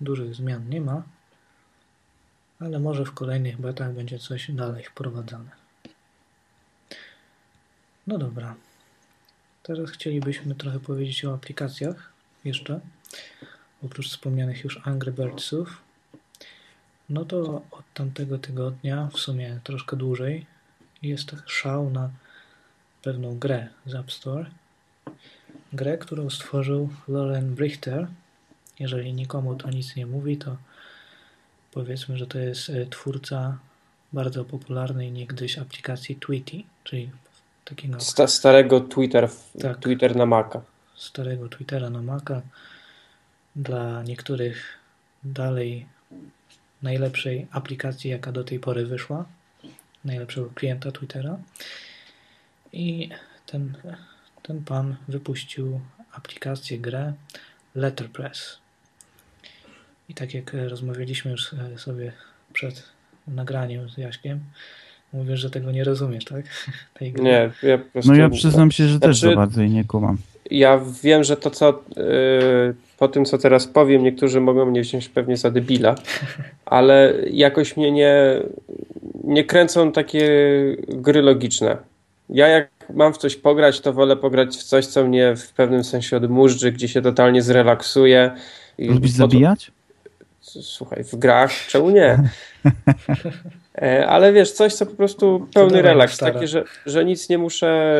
dużych zmian nie ma, ale może w kolejnych betach będzie coś dalej wprowadzane. No dobra. Teraz chcielibyśmy trochę powiedzieć o aplikacjach jeszcze. Oprócz wspomnianych już Angry Birdsów. No to od tamtego tygodnia, w sumie troszkę dłużej, jest szał na pewną grę z App Store. Grę, którą stworzył Lauren Brichter. Jeżeli nikomu to nic nie mówi, to powiedzmy, że to jest e, twórca bardzo popularnej niegdyś aplikacji Tweety, czyli takiego... Sta starego Twitter, tak, Twitter na Maca. Starego Twittera na Maca. Dla niektórych dalej najlepszej aplikacji, jaka do tej pory wyszła. Najlepszego klienta Twittera. I ten, ten pan wypuścił aplikację, grę Letterpress. I tak jak rozmawialiśmy już e, sobie przed nagraniem z Jaśkiem, mówisz, że tego nie rozumiesz, tak? [LAUGHS] Nie, ja po prostu... No ja przyznam się, że znaczy, też za bardzo jej nie kumam. Ja wiem, że to co yy, po tym, co teraz powiem, niektórzy mogą mnie wziąć pewnie za debila, [LAUGHS] ale jakoś mnie nie, nie kręcą takie gry logiczne. Ja jak mam w coś pograć, to wolę pograć w coś, co mnie w pewnym sensie odmurzczy, gdzie się totalnie zrelaksuje. Lubisz zabijać? Słuchaj, w grach, czemu nie? [LAUGHS] E, ale wiesz, coś, co po prostu pełny relaks, taki, że, że nic nie muszę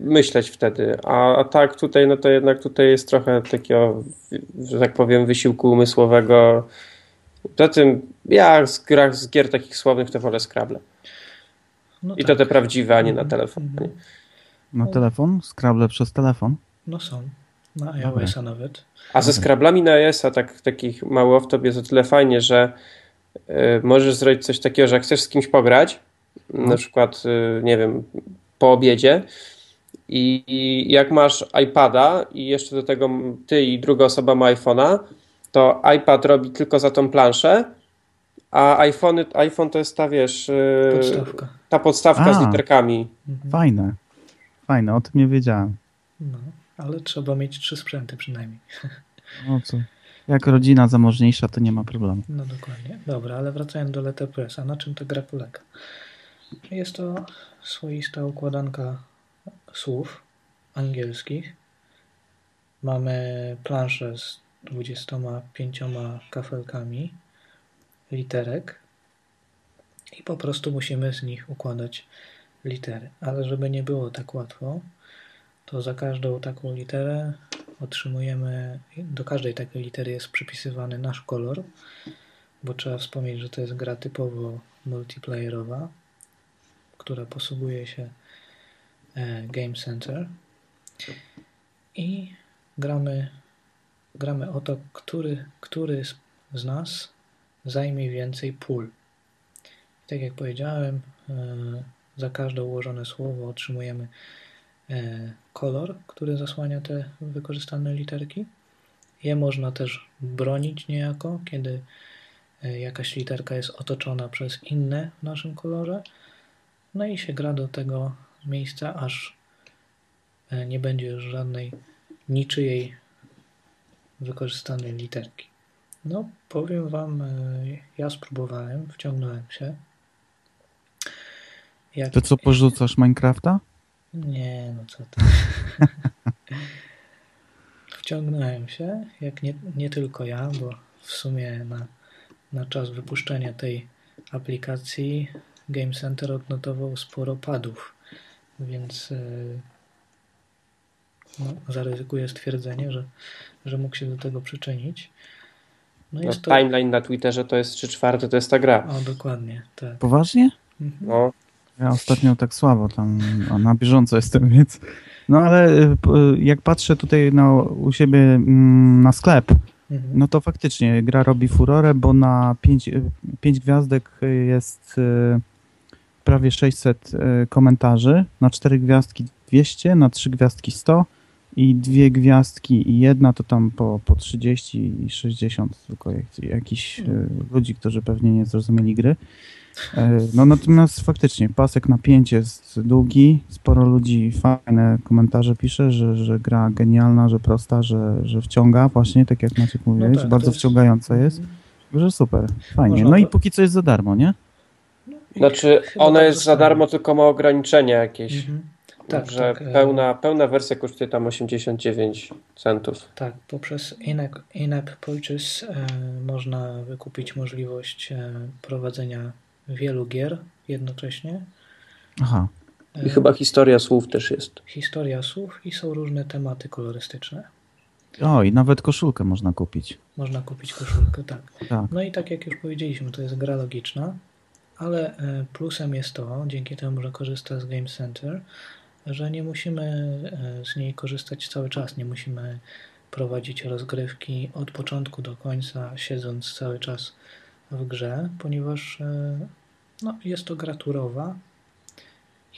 myśleć wtedy. A, a tak tutaj, no to jednak tutaj jest trochę takiego, że tak powiem, wysiłku umysłowego. Poza tym ja z grach, z gier takich słownych to wolę Scrabble. No I tak. to te prawdziwe, a nie na telefon. Mhm. Na telefon? Scrabble przez telefon? No są. Na iOS-a nawet. A ze Scrablami na iOS-a tak, takich mało w tobie jest o tyle fajnie, że możesz zrobić coś takiego, że jak chcesz z kimś pograć, no. na przykład, y, nie wiem, po obiedzie i, jak masz iPada i jeszcze do tego ty i druga osoba ma iPhone'a, to iPad robi tylko za tą planszę, a iPhone, iPhone to jest ta, wiesz, y, Podstawka. ta podstawka a, z literkami. Fajne. Fajne, o tym nie wiedziałem. No, ale trzeba mieć trzy sprzęty przynajmniej. No co? Jak rodzina zamożniejsza, to nie ma problemu. No dokładnie. Dobra, ale wracając do Letterpressa, na czym ta gra polega? Jest to swoista układanka słów angielskich. Mamy planszę z 25 kafelkami literek i po prostu musimy z nich układać litery. Ale żeby nie było tak łatwo, to za każdą taką literę otrzymujemy, do każdej takiej litery jest przypisywany nasz kolor, bo trzeba wspomnieć, że to jest gra typowo multiplayerowa, która posługuje się e, Game Center i gramy, gramy o to, który, który z nas zajmie więcej pól. I tak jak powiedziałem, e, za każde ułożone słowo otrzymujemy e, kolor, który zasłania te wykorzystane literki. Je można też bronić niejako, kiedy e, jakaś literka jest otoczona przez inne w naszym kolorze. No i się gra do tego miejsca, aż nie będzie już żadnej niczyjej wykorzystanej literki. No, powiem Wam, e, ja spróbowałem, wciągnąłem się. Jak... To co, porzucasz Minecrafta? Nie, no co to. [LAUGHS] wciągnąłem się, jak nie, nie tylko ja, bo w sumie na, na czas wypuszczenia tej aplikacji Game Center odnotował sporo padów, więc e, no, zaryzykuję stwierdzenie, że, że mógł się do tego przyczynić. No, no to... Timeline na Twitterze to jest 3 czwarte, to jest ta gra. O, dokładnie, tak. Poważnie? Mhm. No. Ja ostatnio tak słabo tam na bieżąco jestem, [LAUGHS] więc... No ale y, jak patrzę tutaj na, u siebie mm, na sklep, mhm. no to faktycznie gra robi furorę, bo na 5, 5 gwiazdek jest y, prawie 600 y, komentarzy, na 4 gwiazdki 200, na 3 gwiazdki 100, i dwie gwiazdki i jedna to tam po, po 30 i 60 tylko jak, jakiś e, ludzi, którzy pewnie nie zrozumieli gry. E, No natomiast faktycznie pasek napięcie jest długi, sporo ludzi fajne komentarze pisze, że, że gra genialna, że prosta, że, że wciąga właśnie, tak jak Maciek mówiłeś, tak, bardzo jest- wciągająca jest, że super, fajnie. Można No i to- póki co jest za darmo, nie? Znaczy, Chyba ona tak jest za darmo, tylko ma ograniczenia jakieś. Mhm. Tak, że tak, e, pełna, pełna wersja kosztuje tam 89 centów. Tak, poprzez in-app, purchase e, można wykupić możliwość e, prowadzenia wielu gier jednocześnie. Aha, E, I chyba historia słów też jest. Historia słów i są różne tematy kolorystyczne. o i nawet koszulkę można kupić. Można kupić koszulkę, tak. Tak. No i tak jak już powiedzieliśmy, to jest gra logiczna, ale e, plusem jest to, dzięki temu, że korzysta z Game Center, że nie musimy e, z niej korzystać cały czas, nie musimy prowadzić rozgrywki od początku do końca, siedząc cały czas w grze, ponieważ e, no, jest to gra turowa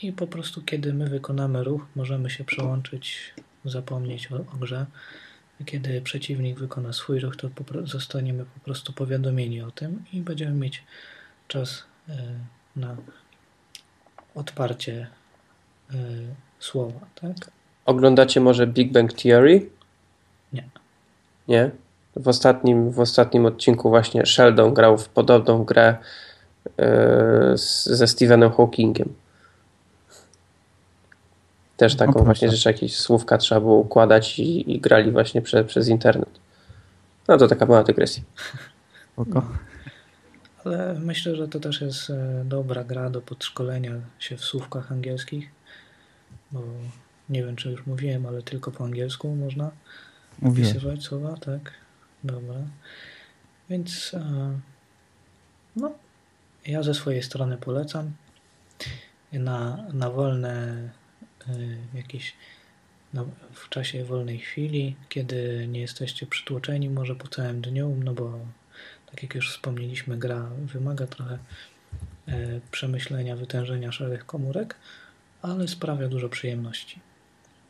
i po prostu kiedy my wykonamy ruch, możemy się przełączyć, zapomnieć o, o grze. Kiedy przeciwnik wykona swój ruch, to zostaniemy po prostu powiadomieni o tym i będziemy mieć czas e, na odparcie słowa, tak? Oglądacie może Big Bang Theory? Nie. Nie? W ostatnim, w ostatnim odcinku właśnie Sheldon grał w podobną grę e, z, ze Stephenem Hawkingiem. Też No taką proszę. właśnie rzecz, jakieś słówka trzeba było układać i, i grali właśnie prze, przez internet. No to taka mała dygresja. [LAUGHS] Spoko. Ale myślę, że to też jest e, dobra gra do podszkolenia się w słówkach angielskich, bo nie wiem, czy już mówiłem, ale tylko po angielsku można Mówię. wpisywać słowa, tak? Dobra. Więc e, no, ja ze swojej strony polecam. Na, na wolne e, jakieś no, w czasie wolnej chwili, kiedy nie jesteście przytłoczeni może po całym dniu, no bo tak jak już wspomnieliśmy, gra wymaga trochę e, przemyślenia, wytężenia szarych komórek, ale sprawia dużo przyjemności.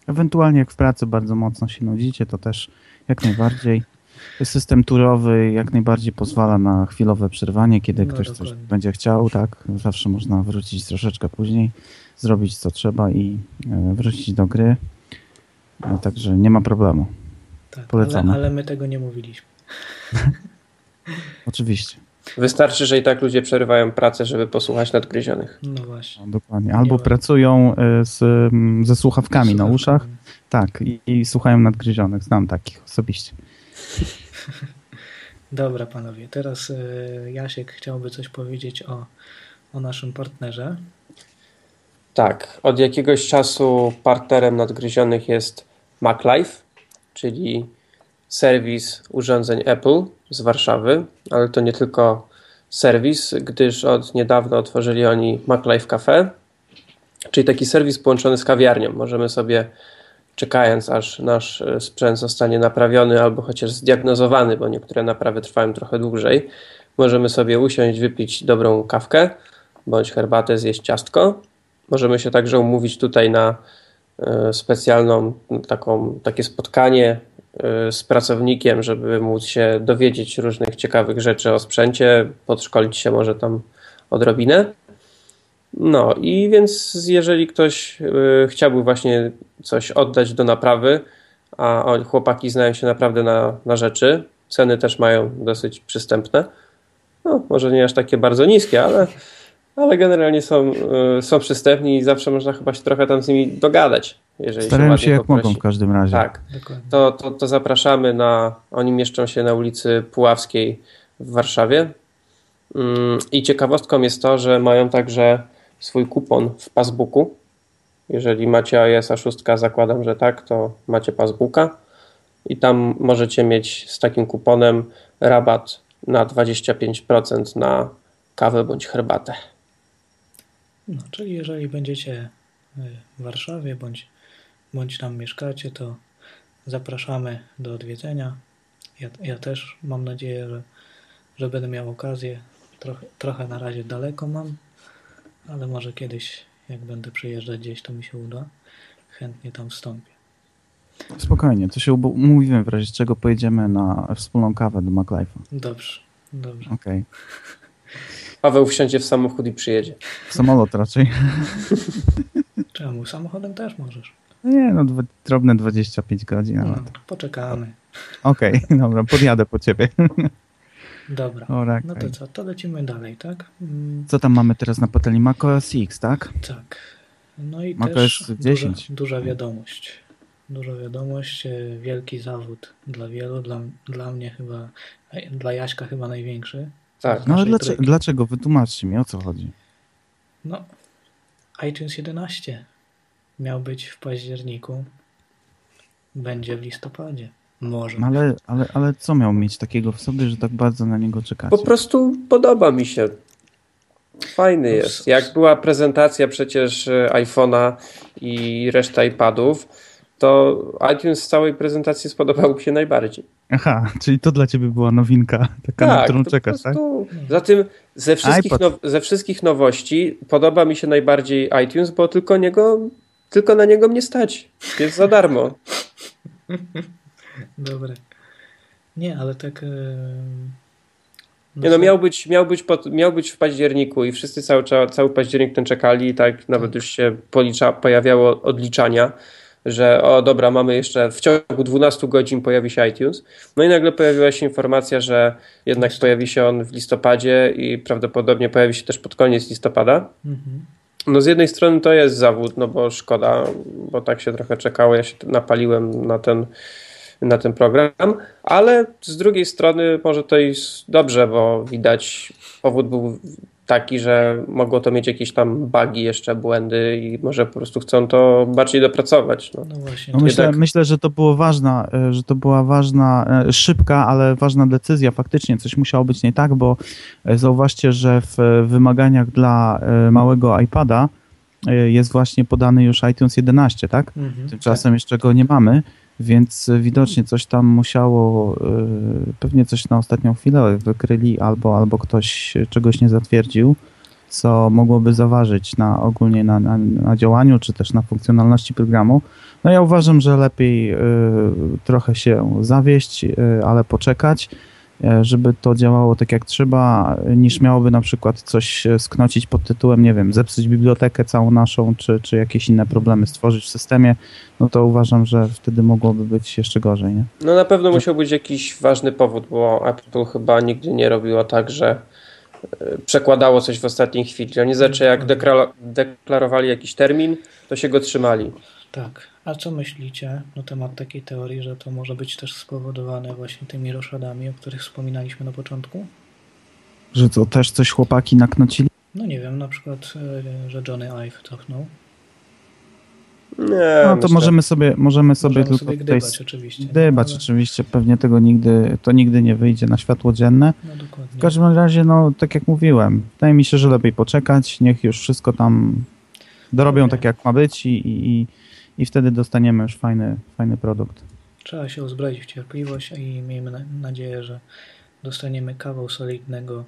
Ewentualnie jak w pracy bardzo mocno się nudzicie, to też jak najbardziej. System turowy jak najbardziej pozwala na chwilowe przerwanie, kiedy No, ktoś coś dokładnie. będzie chciał, tak? Zawsze można wrócić troszeczkę później, zrobić co trzeba i e, wrócić do gry. E, Także nie ma problemu. Tak, ale, Polecamy. ale my tego nie mówiliśmy. [LAUGHS] Oczywiście. Wystarczy, że i tak ludzie przerywają pracę, żeby posłuchać nadgryzionych. No właśnie. No, dokładnie. Albo pracują e, z, ze słuchawkami na uszach, tak, i, i słuchają nadgryzionych. Znam takich osobiście. [LAUGHS] Dobra, panowie. Teraz e, Jasiek chciałby coś powiedzieć o, o naszym partnerze. Tak, od jakiegoś czasu partnerem nadgryzionych jest MacLife, czyli serwis urządzeń Apple z Warszawy, ale to nie tylko serwis, gdyż od niedawna otworzyli oni MacLife Cafe, czyli taki serwis połączony z kawiarnią. Możemy sobie, czekając aż nasz e, sprzęt zostanie naprawiony albo chociaż zdiagnozowany, bo niektóre naprawy trwają trochę dłużej, możemy sobie usiąść, wypić dobrą kawkę bądź herbatę, zjeść ciastko. Możemy się także umówić tutaj na e, specjalną taką, takie spotkanie z pracownikiem, żeby móc się dowiedzieć różnych ciekawych rzeczy o sprzęcie, podszkolić się może tam odrobinę. No i więc jeżeli ktoś e, chciałby właśnie coś oddać do naprawy, a chłopaki znają się naprawdę na, na rzeczy, ceny też mają dosyć przystępne. No, może nie aż takie bardzo niskie, ale, ale generalnie są, y, są przystępni i zawsze można chyba się trochę tam z nimi dogadać. Jeżeli Starają ładnie się jak poprosi. mogą w każdym razie. Tak, Dokładnie. to, to, to zapraszamy na. Oni mieszczą się na ulicy Puławskiej w Warszawie. Mm, I ciekawostką jest to, że mają także swój kupon w Passbooku. Jeżeli macie iOS 6, zakładam, że tak, to macie Passbooka. I tam możecie mieć z takim kuponem rabat na 25% na kawę bądź herbatę. No, czyli jeżeli będziecie w Warszawie bądź, bądź tam mieszkacie, to zapraszamy do odwiedzenia. Ja, ja też mam nadzieję, że, że będę miał okazję. Trochę, trochę na razie daleko mam, ale może kiedyś, jak będę przyjeżdżać gdzieś, to mi się uda. Chętnie tam wstąpię. Spokojnie, to się umówimy, w razie czego pojedziemy na wspólną kawę do MacLife'a. Dobrze, dobrze. Okej. Paweł wsiądzie w samochód i przyjedzie. W samolot raczej. Czemu? Samochodem też możesz. Nie, no dwa, drobne 25 godzin. No, poczekamy. Okej, [LAUGHS] dobra, podjadę po ciebie. [LAUGHS] Dobra. Ora, No to co, to lecimy dalej, tak? Mm, Co tam mamy teraz na patelni? macOS X, tak? Tak. No i macOS też 10. Duża, duża wiadomość. Duża wiadomość, e, wielki zawód dla wielu, dla, dla mnie chyba, dla Jaśka chyba największy. Tak. No ale dlaczego, dlaczego? Wytłumaczcie mi, o co chodzi. No, iTunes 11 miał być w październiku, będzie w listopadzie. Może. Ale, ale, ale co miał mieć takiego w sobie, że tak bardzo na niego czekacie? Po prostu podoba mi się. Fajny No, jest. Jak była prezentacja przecież e, iPhone'a i reszta iPadów, to iTunes z całej prezentacji spodobał mi się najbardziej. Aha, czyli to dla ciebie była nowinka, taka na którą czekasz, po tak? prostu- Zatem ze wszystkich, now, ze wszystkich nowości podoba mi się najbardziej iTunes, bo tylko, niego, tylko na niego mnie stać. Jest za darmo. [LAUGHS] Dobre. Nie, ale tak. e, Nie no, miał być, miał być, pod, miał być w październiku i wszyscy cały, cały październik ten czekali i tak nawet już się policza, pojawiało odliczania, że o dobra, mamy jeszcze w ciągu 12 godzin pojawi się iTunes. No i nagle pojawiła się informacja, że jednak pojawi się on w listopadzie i prawdopodobnie pojawi się też pod koniec listopada. Mhm. No z jednej strony to jest zawód, no bo szkoda, bo tak się trochę czekało, ja się napaliłem na ten, na ten program, ale z drugiej strony może to jest dobrze, bo widać powód był taki, że mogło to mieć jakieś tam bugi, jeszcze błędy i może po prostu chcą to bardziej dopracować. No. No właśnie. No myślę, jednak- myślę, że to było ważna, e, że to była ważna, e, szybka, ale ważna decyzja. Faktycznie coś musiało być nie tak, bo e, zauważcie, że w wymaganiach dla małego iPada jest właśnie podany już iTunes 11, tak? Mhm. Tymczasem jeszcze go nie mamy, więc e, widocznie coś tam musiało, e, pewnie coś na ostatnią chwilę wykryli albo, albo ktoś czegoś nie zatwierdził, co mogłoby zaważyć na ogólnie na, na, na działaniu, czy też na funkcjonalności programu. No ja uważam, że lepiej e, trochę się zawieść, ale poczekać, żeby to działało tak jak trzeba, niż miałoby na przykład coś e, sknocić pod tytułem, nie wiem, zepsuć bibliotekę całą naszą, czy, czy jakieś inne problemy stworzyć w systemie, no to uważam, że wtedy mogłoby być jeszcze gorzej, nie? no na pewno musiał być jakiś ważny powód, bo Apple chyba nigdy nie robiło tak, że e, przekładało coś w ostatniej chwili. Oni zawsze jak dekla- deklarowali jakiś termin, to się go trzymali. Tak. A co myślicie na temat takiej teorii, że to może być też spowodowane właśnie tymi roszadami, o których wspominaliśmy na początku? Że to też coś chłopaki naknocili? No nie wiem, na przykład, e, że Johnny Ive cofnął. Nie, No to myślę- możemy sobie, możemy sobie Możemy tylko sobie tutaj gdybać oczywiście. dybać ale- oczywiście, pewnie tego nigdy, to nigdy nie wyjdzie na światło dzienne. No dokładnie. W każdym razie, no tak jak mówiłem, wydaje mi się, że lepiej poczekać, niech już wszystko tam dorobią Okej. tak jak ma być i, i, i- i wtedy dostaniemy już fajny, fajny produkt. Trzeba się uzbroić w cierpliwość i miejmy na- nadzieję, że dostaniemy kawał solidnego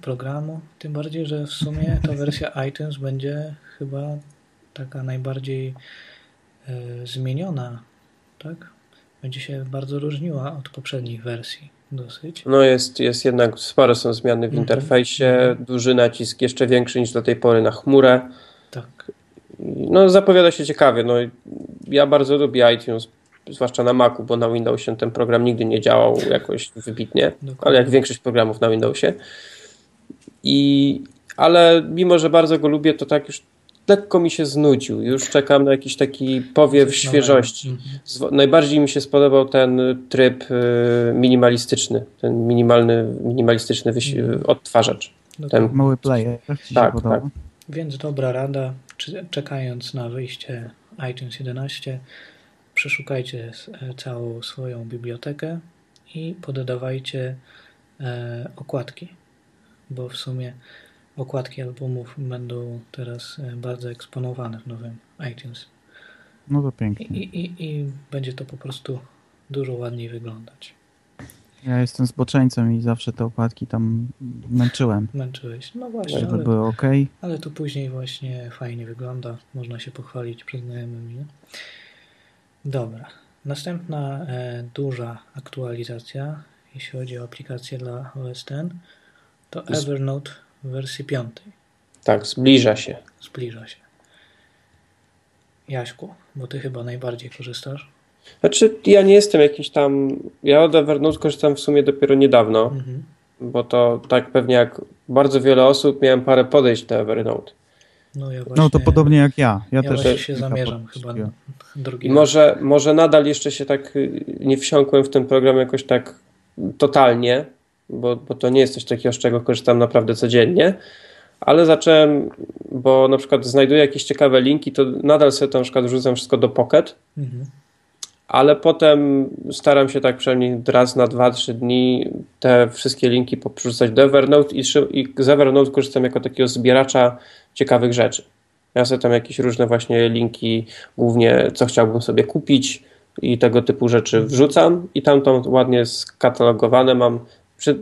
programu. Tym bardziej, że w sumie ta [LAUGHS] wersja iTunes będzie chyba taka najbardziej e, zmieniona, tak? Będzie się bardzo różniła od poprzednich wersji dosyć. No jest, jest jednak, spore są zmiany w Mhm. interfejsie, duży nacisk, jeszcze większy niż do tej pory na chmurę. Tak. No zapowiada się ciekawie. No, ja bardzo lubię iTunes, zwłaszcza na Macu, bo na Windowsie ten program nigdy nie działał jakoś wybitnie, Dokładnie. ale jak większość programów na Windowsie. I, ale mimo, że bardzo go lubię, to tak już lekko mi się znudził. Już czekam na jakiś taki powiew Coś świeżości. Mhm. Najbardziej mi się spodobał ten tryb y, minimalistyczny, ten minimalny, minimalistyczny wysi- Mhm. odtwarzacz. Mały player, tak ci się Tak, tak. Więc dobra rada, czekając na wyjście iTunes 11, przeszukajcie e, całą swoją bibliotekę i poddawajcie e, okładki, bo w sumie okładki albumów będą teraz e, bardzo eksponowane w nowym iTunes. No to pięknie. i, i, I będzie to po prostu dużo ładniej wyglądać. Ja jestem zboczeńcem i zawsze te okładki tam męczyłem, Męczyłeś. No właśnie, żeby ale, były ok. ale to później właśnie fajnie wygląda. Można się pochwalić przed znajomymi. Nie? Dobra. Następna e, duża aktualizacja, jeśli chodzi o aplikację dla OS X, to Evernote w wersji 5. Tak, zbliża się. Zbliża się. Jaśku, bo ty chyba najbardziej korzystasz. Znaczy, ja nie jestem jakiś tam. Ja od Evernote korzystam w sumie dopiero niedawno, Mhm. bo to tak pewnie jak bardzo wiele osób miałem parę podejść do Evernote. No, ja właśnie, No to podobnie jak ja. Ja, Ja też właśnie się zamierzam chyba drugi może, może nadal jeszcze się tak y, nie wsiąkłem w ten program jakoś tak totalnie, bo, bo to nie jest coś takiego, z czego korzystam naprawdę codziennie, ale zacząłem, bo na przykład znajduję jakieś ciekawe linki, to nadal sobie to na przykład wrzucam wszystko do Pocket, Mhm. Ale potem staram się tak przynajmniej raz na 2-3 dni te wszystkie linki poprzerzucać do Evernote i, i z Evernote korzystam jako takiego zbieracza ciekawych rzeczy. Ja sobie tam jakieś różne właśnie linki, głównie co chciałbym sobie kupić i tego typu rzeczy wrzucam i tam to ładnie skatalogowane mam. Przy,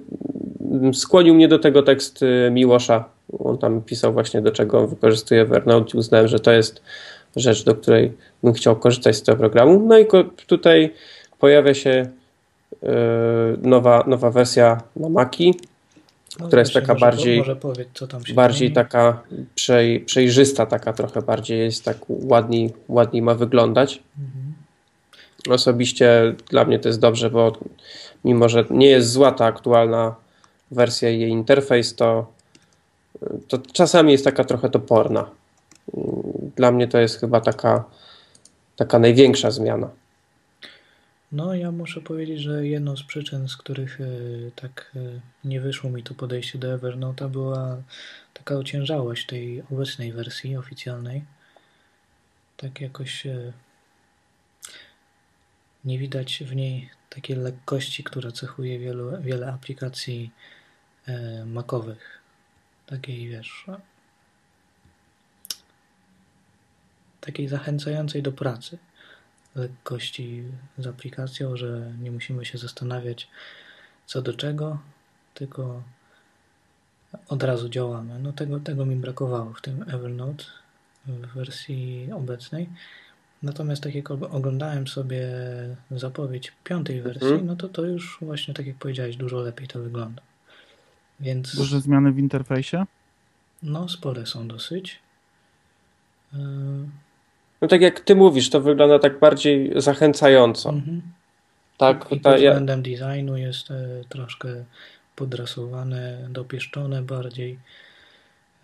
skłonił mnie do tego tekst y, Miłosza. On tam pisał właśnie do czego wykorzystuje Evernote i uznałem, że to jest rzecz, do której bym chciał korzystać z tego programu. No i tutaj pojawia się y, nowa, nowa wersja na Maki, No która jest taka bardziej- Może powiedz, tam bardziej zmieni. taka przej, przejrzysta, taka trochę bardziej jest tak ładniej, ładniej ma wyglądać. Mhm. Osobiście dla mnie to jest dobrze, bo mimo, że nie jest zła ta aktualna wersja i jej interfejs, to, to czasami jest taka trochę toporna. Dla mnie to jest chyba taka, taka największa zmiana. No, ja muszę powiedzieć, że jedną z przyczyn, z których e, tak e, nie wyszło mi to podejście do Evernote'a, była taka ociężałość tej obecnej wersji oficjalnej. Tak jakoś e, nie widać w niej takiej lekkości, która cechuje wielu, wiele aplikacji macowych. Takiej, wiesz, no, takiej zachęcającej do pracy lekkości z aplikacją, że nie musimy się zastanawiać co do czego, tylko od razu działamy. No tego, tego mi brakowało w tym Evernote w wersji obecnej. Natomiast tak jak og- oglądałem sobie zapowiedź piątej wersji, Mhm. no to to już właśnie tak jak powiedziałeś, dużo lepiej to wygląda. Więc Duże zmiany w interfejsie? no spore są dosyć. No tak jak ty mówisz, to wygląda tak bardziej zachęcająco. mhm. Tak, I ta, pod ja, względem designu jest e, troszkę podrasowane, dopieszczone bardziej.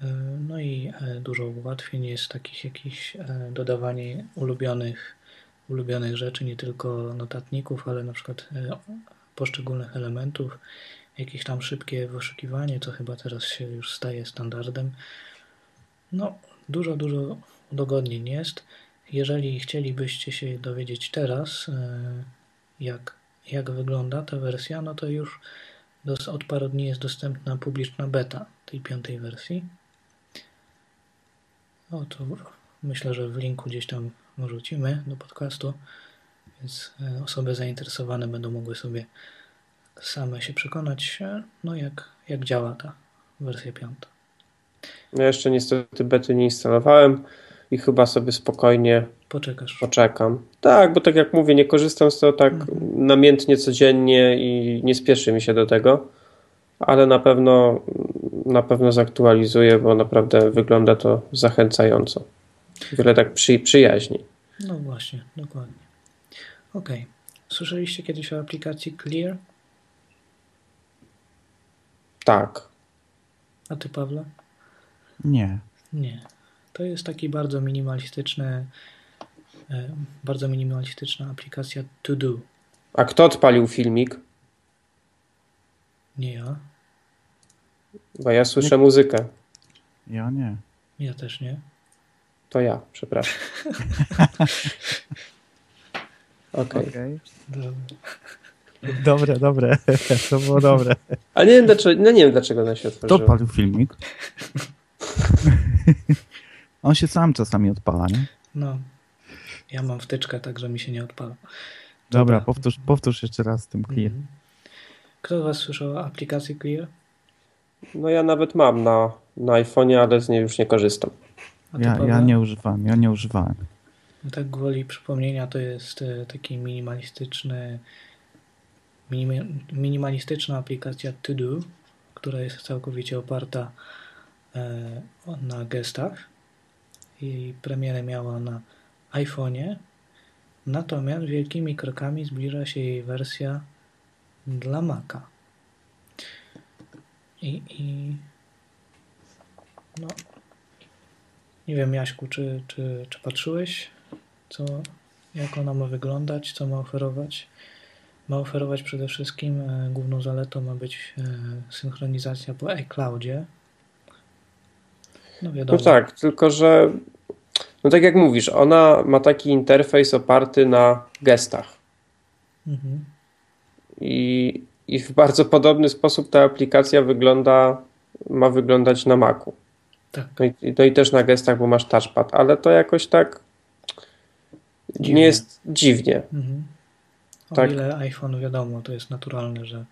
E, no i e, dużo ułatwień jest takich jakichś dodawanie ulubionych, ulubionych rzeczy, nie tylko notatników, ale na przykład poszczególnych elementów, jakieś tam szybkie wyszukiwanie, co chyba teraz się już staje standardem. No, dużo, dużo udogodnień jest. Jeżeli chcielibyście się dowiedzieć teraz, e, jak, jak wygląda ta wersja, no to już od paru dni jest dostępna publiczna beta tej piątej wersji. No to myślę, że w linku gdzieś tam wrzucimy do podcastu, więc e, osoby zainteresowane będą mogły sobie same się przekonać, e, no jak, jak działa ta wersja piąta. ja jeszcze niestety bety nie instalowałem i chyba sobie spokojnie Poczekasz. poczekam. Tak, bo tak jak mówię, nie korzystam z tego tak Mhm. namiętnie codziennie i nie spieszy mi się do tego, ale na pewno na pewno zaktualizuję, bo naprawdę wygląda to zachęcająco. Wiele tak przy, przyjaźni. No właśnie, dokładnie. Okej. Słyszeliście kiedyś o aplikacji Clear? Tak. A ty, Pawle? Nie. Nie. To jest taki bardzo minimalistyczny, e, bardzo minimalistyczna aplikacja To Do. A kto odpalił filmik? Nie ja. Bo ja słyszę muzykę. Ja nie. Ja też nie. To ja, przepraszam. [LAUGHS] Okej. Okej. Dobra. Dobre, dobre. [LAUGHS] To było dobre. Ale nie wiem dlaczego, no nie wiem dlaczego ona się otworzyła. To odpalił filmik. [LAUGHS] On się sam czasami odpala, nie? No. Ja mam wtyczkę, także mi się nie odpala. Dobra, powtórz, powtórz jeszcze raz z tym clear. Mhm. Kto z Was słyszał o aplikacji Clear? No ja nawet mam na, na iPhone'ie, ale z niej już nie korzystam. Ja, ja nie używałem, ja nie używałem. Tak gwoli przypomnienia to jest e, taki minimalistyczny minimalistyczna aplikacja To Do, która jest całkowicie oparta e, na gestach. Jej premierę miała na iPhone'ie, natomiast wielkimi krokami zbliża się jej wersja dla Maca. I, i no, nie wiem, Jaśku, czy, czy, czy patrzyłeś, co, jak ona ma wyglądać, co ma oferować? Ma oferować przede wszystkim, e, główną zaletą ma być e, synchronizacja po iCloudzie. No, wiadomo. no tak, tylko że no tak jak mówisz, ona ma taki interfejs oparty na gestach. Mhm. I, I w bardzo podobny sposób ta aplikacja wygląda, ma wyglądać na Macu. Tak. No i, no i też na gestach, bo masz touchpad, ale to jakoś tak dziwnie. nie jest dziwnie. Mhm. O tak. ile iPhone wiadomo, to jest naturalne, że.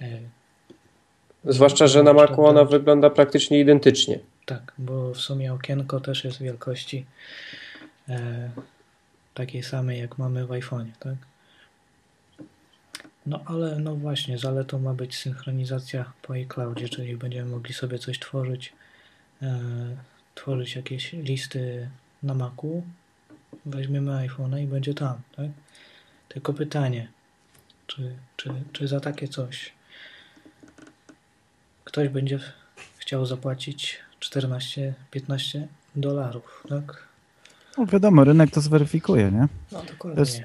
E, Zwłaszcza, że na Macu ona wygląda praktycznie identycznie. Tak, bo w sumie okienko też jest wielkości e, takiej samej, jak mamy w iPhone'ie, tak? No ale no właśnie, zaletą ma być synchronizacja po iCloudzie, czyli będziemy mogli sobie coś tworzyć, e, tworzyć jakieś listy na Macu, weźmiemy iPhone'a i będzie tam, tak? Tylko pytanie, czy, czy, czy za takie coś ktoś będzie chciał zapłacić 14-15 dolarów, tak? No wiadomo, rynek to zweryfikuje, nie? No dokładnie. To jest,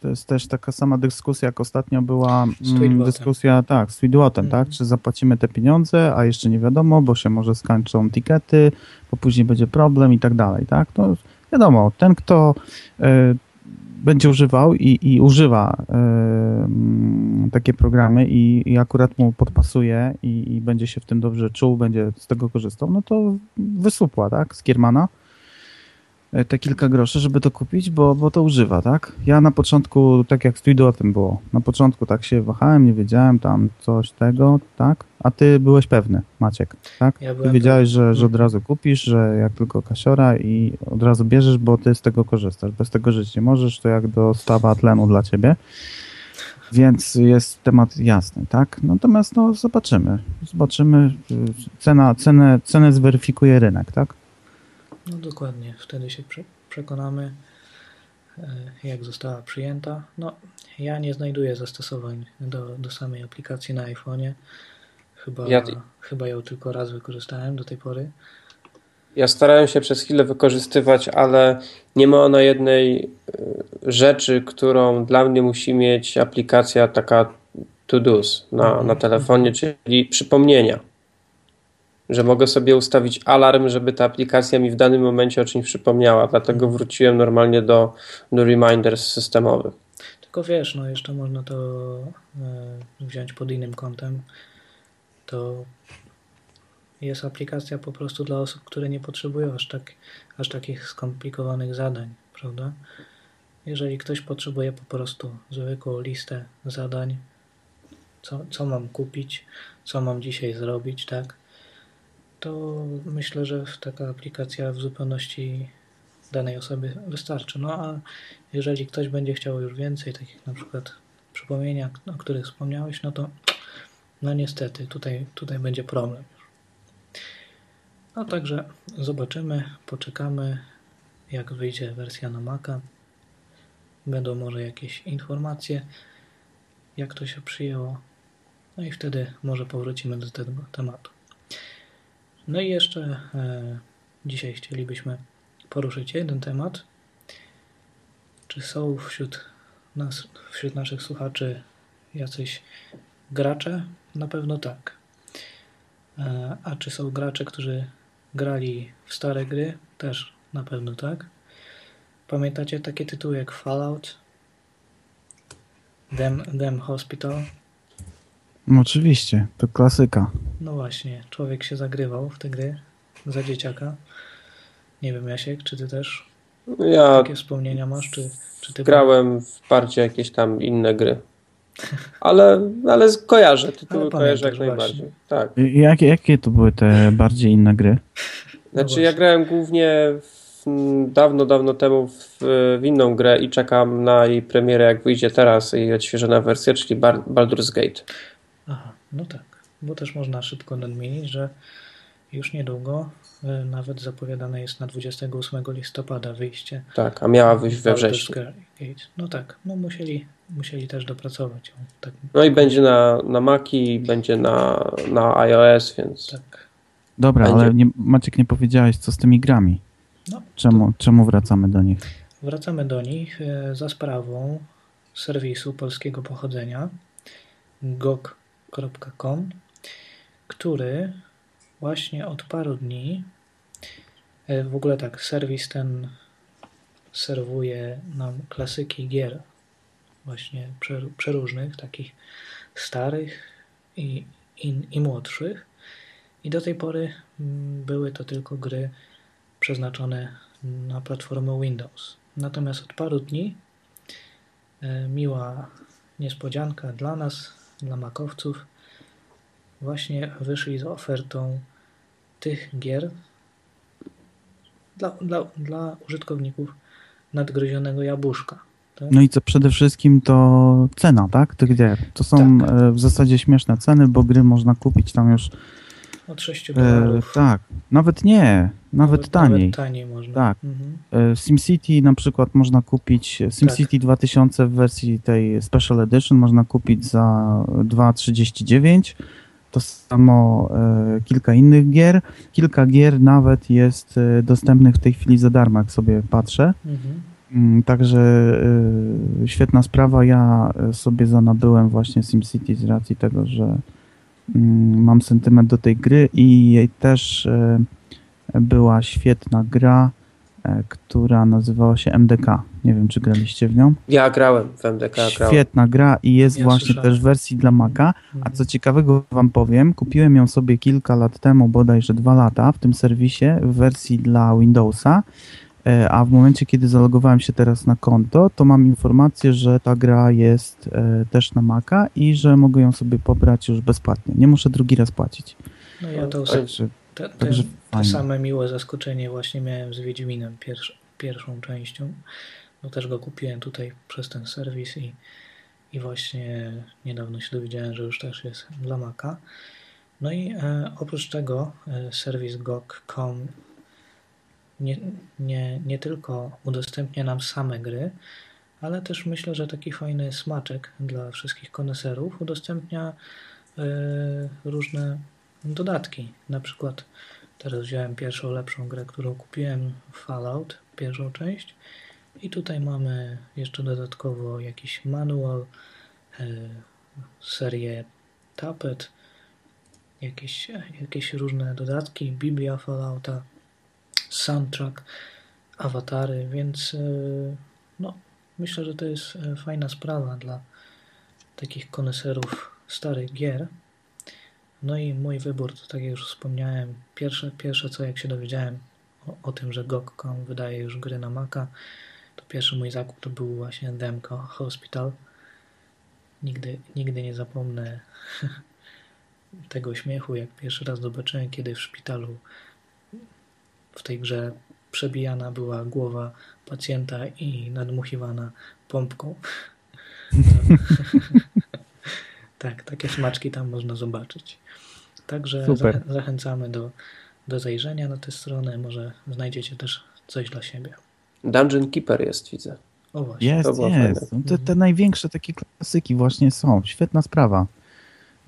to jest też taka sama dyskusja, jak ostatnio była mm, dyskusja, tak, z Tweetwotem, mm. tak? Czy zapłacimy te pieniądze, a jeszcze nie wiadomo, bo się może skończą tikety, bo później będzie problem i tak dalej, tak? To wiadomo, ten, kto y, będzie używał i, i używa y, takie programy i, i, akurat mu podpasuje i, i, będzie się w tym dobrze czuł, będzie z tego korzystał, no to wysupła, tak, z Kiermana te kilka groszy, żeby to kupić, bo, bo to używa, tak? Ja na początku, tak jak z tym było, na początku tak się wahałem, nie wiedziałem tam coś tego, tak? A ty byłeś pewny, Maciek, tak? Ja ty wiedziałeś, że, że od razu kupisz, że jak tylko kasiora i od razu bierzesz, bo ty z tego korzystasz. Bez tego żyć nie możesz, to jak dostawa tlenu dla ciebie. Więc jest temat jasny, tak? Natomiast no zobaczymy. Zobaczymy. Cena, cenę, cenę zweryfikuje rynek, tak? No dokładnie, wtedy się przekonamy, e, jak została przyjęta. No, ja nie znajduję zastosowań do, do samej aplikacji na iPhone'ie. Chyba, ja... chyba ją tylko raz wykorzystałem do tej pory. Ja starałem się przez chwilę wykorzystywać, ale nie ma ona jednej e, rzeczy, którą dla mnie musi mieć aplikacja taka to-dos na, na mhm. telefonie, czyli przypomnienia że mogę sobie ustawić alarm, żeby ta aplikacja mi w danym momencie o czymś przypomniała. Dlatego mhm. wróciłem normalnie do, do reminders systemowych. Tylko wiesz, no jeszcze można to e, wziąć pod innym kątem. To jest aplikacja po prostu dla osób, które nie potrzebują aż, tak, aż takich skomplikowanych zadań, prawda? Jeżeli ktoś potrzebuje po prostu zwykłą listę zadań, co, co mam kupić, co mam dzisiaj zrobić, tak? To myślę, że taka aplikacja w zupełności danej osoby wystarczy. No a jeżeli ktoś będzie chciał już więcej, takich na przykład przypomnienia, o których wspomniałeś, no to no niestety tutaj, tutaj będzie problem. No także zobaczymy, poczekamy jak wyjdzie wersja na Maca. Będą może jakieś informacje, jak to się przyjęło. No i wtedy może powrócimy do tego tematu. No i jeszcze e, dzisiaj chcielibyśmy poruszyć jeden temat. Czy są wśród nas, wśród naszych słuchaczy jacyś gracze? Na pewno tak. E, a czy są gracze, którzy grali w stare gry? Też na pewno tak. Pamiętacie takie tytuły jak Fallout, Dem, Dem Hospital, no oczywiście, to klasyka. No właśnie, człowiek się zagrywał w te gry za dzieciaka. Nie wiem, Jasiek, czy ty też ja takie wspomnienia masz? Czy, czy ty grałem w bardziej jakieś tam inne gry. Ale, ale kojarzę, tytuły ale kojarzę jak najbardziej. Tak. Jakie, jakie to były te bardziej inne gry? [LAUGHS] Znaczy, no ja grałem głównie w dawno, dawno temu w, w inną grę i czekam na jej premierę, jak wyjdzie teraz i odświeżona wersja, czyli Baldur's Gate. Aha, no tak, bo też można szybko nadmienić, że już niedługo e, nawet zapowiadane jest na 28 listopada wyjście. Tak, a miała wyjść we wrześniu. No tak, no musieli, musieli też dopracować. Tak. No i będzie na, na Maci, będzie na, na iOS, więc... Tak. Dobra, będzie... ale nie, Maciek nie powiedziałeś, co z tymi grami. No, czemu, to... czemu wracamy do nich? Wracamy do nich e, za sprawą serwisu polskiego pochodzenia gog.com, który właśnie od paru dni, e, w ogóle tak, serwis ten serwuje nam klasyki gier właśnie przeróżnych, takich starych i, i, i młodszych. I do tej pory mm, były to tylko gry przeznaczone na platformę Windows. Natomiast od paru dni e, miła niespodzianka dla nas, dla makowców, właśnie wyszli z ofertą tych gier dla, dla, dla użytkowników nadgryzionego jabłuszka. Tak? No i co przede wszystkim to cena, tak? Tych gier. To są tak. E, w zasadzie śmieszne ceny, bo gry można kupić tam już od 6 dolarów. E, tak, nawet nie, nawet, nawet taniej. Nawet taniej można. Tak. Mhm. E, SimCity na przykład można kupić, SimCity tak. 2000 w wersji tej Special Edition można kupić za 2,39 to samo e, kilka innych gier. Kilka gier nawet jest e, dostępnych w tej chwili za darmo, jak sobie patrzę. Mhm. Mm, także e, świetna sprawa. Ja sobie zanabyłem właśnie SimCity z racji tego, że mam sentyment do tej gry i jej też była świetna gra E, która nazywała się MDK. Nie wiem, czy graliście w nią. Ja grałem w MDK. Świetna grałem. gra i jest ja właśnie słyszałem. też w wersji dla Maca. A mhm. co ciekawego wam powiem, kupiłem ją sobie kilka lat temu, bodajże dwa lata w tym serwisie w wersji dla Windowsa. E, a w momencie, kiedy zalogowałem się teraz na konto, to mam informację, że ta gra jest e, też na Maca i że mogę ją sobie pobrać już bezpłatnie. Nie muszę drugi raz płacić. No ja to Także te, te, te same miłe zaskoczenie właśnie miałem z Wiedźminem pierwsz, pierwszą częścią. No też go kupiłem tutaj przez ten serwis i, i właśnie niedawno się dowiedziałem, że już też jest dla Maca. No i e, oprócz tego e, serwis GOG.com nie, nie, nie tylko udostępnia nam same gry, ale też myślę, że taki fajny smaczek dla wszystkich koneserów udostępnia e, różne dodatki. Na przykład teraz wziąłem pierwszą lepszą grę, którą kupiłem, Fallout, pierwszą część. I tutaj mamy jeszcze dodatkowo jakiś manual, e, serię Tapet, jakieś, jakieś różne dodatki, Biblia Fallouta, soundtrack, awatary, więc e, no, myślę, że to jest e, fajna sprawa dla takich koneserów starych gier. No i mój wybór, to tak jak już wspomniałem, pierwsze, pierwsze co jak się dowiedziałem o, o tym, że GOG.com wydaje już gry na Maca, to pierwszy mój zakup to był właśnie Demko Hospital. Nigdy, nigdy nie zapomnę [LAUGHS] tego śmiechu, jak pierwszy raz zobaczyłem, kiedy w szpitalu w tej grze przebijana była głowa pacjenta i nadmuchiwana pompką. [LAUGHS] tak, takie smaczki tam można zobaczyć. Także Super. zachęcamy do, do zajrzenia na tę stronę. Może znajdziecie też coś dla siebie. Dungeon Keeper jest, widzę. O właśnie. Jest, jest. No te, te największe takie klasyki właśnie są. Świetna sprawa.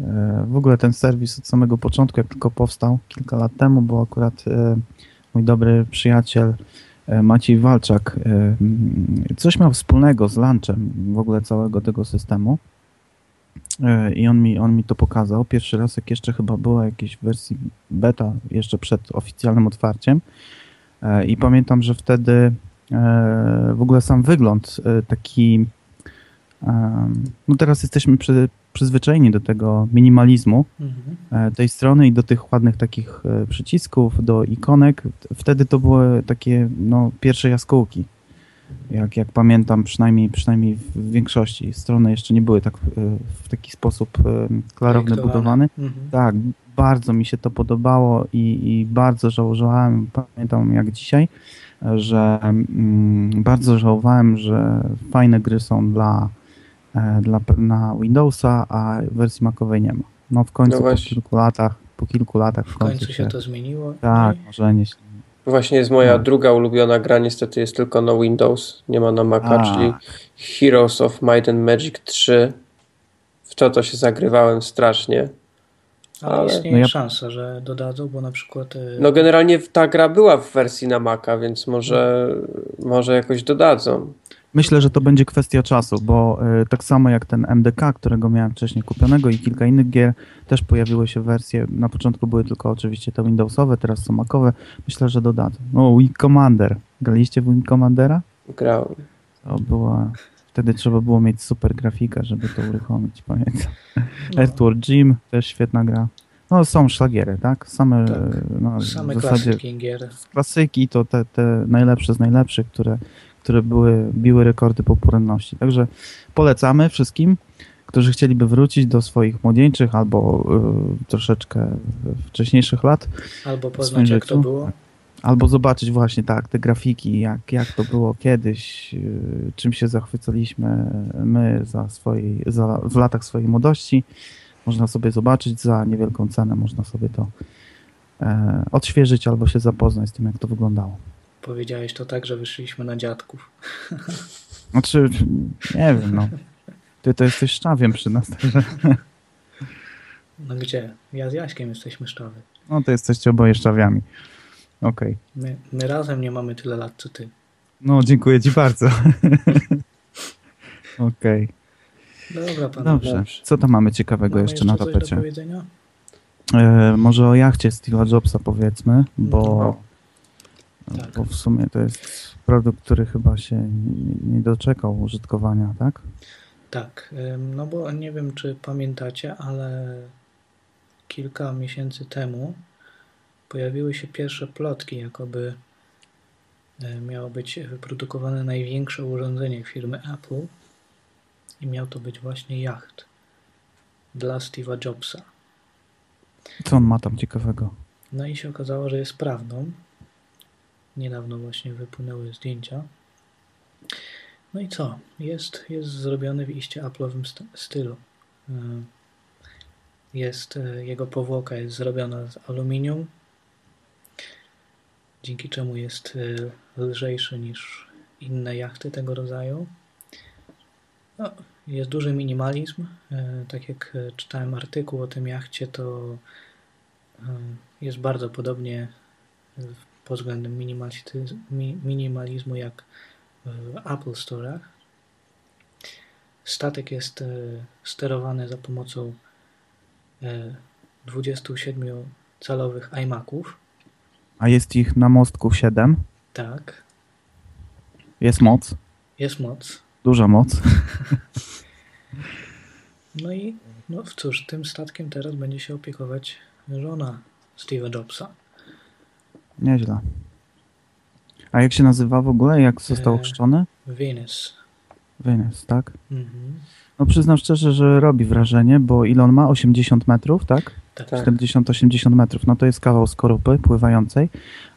E, w ogóle ten serwis od samego początku, jak tylko powstał kilka lat temu, bo akurat e, mój dobry przyjaciel e, Maciej Walczak coś miał wspólnego z lunchem w ogóle całego tego systemu. E, i on mi, on mi to pokazał. Pierwszy raz, jak jeszcze chyba była jakieś wersji beta, jeszcze przed oficjalnym otwarciem. E, I pamiętam, że wtedy e, w ogóle sam wygląd taki. No teraz jesteśmy przy, przyzwyczajeni do tego minimalizmu mhm. tej strony i do tych ładnych takich przycisków, do ikonek. Wtedy to były takie no, pierwsze jaskółki jak, jak pamiętam, przynajmniej, przynajmniej w większości strony jeszcze nie były tak e, w taki sposób e, klarowny budowane. Mhm. Tak, bardzo mi się to podobało i, i bardzo żałowałem, pamiętam jak dzisiaj, że mm, bardzo żałowałem, że fajne gry są dla, e, dla na Windowsa, a wersji Macowej nie ma. No w końcu No po kilku latach, po kilku latach w W końcu, końcu się to zmieniło. Tak, No i może nie. Właśnie jest moja No. druga ulubiona gra, niestety jest tylko na Windows, nie ma na Maca, A. czyli Heroes of Might and Magic 3. W to to się zagrywałem strasznie. Ale ale- istnieje No ja- szansa, że dodadzą, bo na przykład y, No generalnie ta gra była w wersji na Maca, więc może, może jakoś dodadzą. Myślę, że to będzie kwestia czasu, bo y, tak samo jak ten MDK, którego miałem wcześniej kupionego i kilka innych gier, też pojawiły się wersje, na początku były tylko oczywiście te Windowsowe, teraz są Macowe, myślę, że dodadzą. No, Wing Commander. Graliście w Wing Commandera? Grałem. To była... Wtedy trzeba było mieć super grafikę, żeby to uruchomić, pamiętam. no, Earthworm Jim, też świetna gra. No, są szlagiery, tak? Same, Tak. no, same w zasadzie klasyki gier. klasyki to te, te najlepsze z najlepszych, które, które były, biły rekordy popularności. Także polecamy wszystkim, którzy chcieliby wrócić do swoich młodzieńczych albo y, troszeczkę wcześniejszych lat, Albo poznać jak to było. albo zobaczyć właśnie tak te grafiki, jak, jak to było kiedyś, y, czym się zachwycaliśmy my za swojej, za, w latach swojej młodości. Można sobie zobaczyć za niewielką cenę, można sobie to e, odświeżyć albo się zapoznać z tym, jak to wyglądało. Powiedziałeś to tak, że wyszliśmy na dziadków. [LAUGHS] Znaczy, nie wiem, no. Ty to jesteś szczawiem przy nas, także [LAUGHS] No gdzie? Ja z Jaśkiem jesteśmy szczawy. no to jesteście oboje szczawiami. Okej. My, my razem nie mamy tyle lat co ty. No, dziękuję ci bardzo. [LAUGHS] Okej. Dobra, pan. Dobrze. dobrze. Co tam mamy ciekawego Mamy jeszcze na coś do tapecie? powiedzenia? E, może o jachcie Steve'a Jobsa powiedzmy, bo, Tak. bo w sumie to jest produkt, który chyba się nie, doczekał użytkowania, tak? Tak, no bo nie wiem, czy pamiętacie, ale kilka miesięcy temu pojawiły się pierwsze plotki, jakoby y, miało być wyprodukowane największe urządzenie firmy Apple i miał to być właśnie jacht dla Steve'a Jobsa. Co on ma tam ciekawego? No i się okazało, że jest prawdą. Niedawno właśnie wypłynęły zdjęcia. No i co? Jest, jest zrobiony w iście Apple'owym st- stylu. Y, Jest, y, jego powłoka jest zrobiona z aluminium, dzięki czemu jest y, lżejszy niż inne jachty tego rodzaju. No, jest duży minimalizm. Tak jak czytałem artykuł o tym jachcie, to jest bardzo podobnie pod względem minimalizmu jak w Apple Store'ach. Statek jest y, sterowany za pomocą y, 27-calowych iMaców. A jest ich na mostku 7. Tak, Jest moc, jest moc. duża moc. [LAUGHS] No i no cóż, tym statkiem teraz będzie się opiekować żona Steve'a Jobsa. Nieźle. A jak się nazywa w ogóle? Jak został E, ochrzczony? Venus. Venus, tak? Mhm. No przyznam szczerze, że robi wrażenie, bo ile on ma? 80 metrów, tak? Tak. Tak. 40-80 metrów. No to jest kawał skorupy pływającej,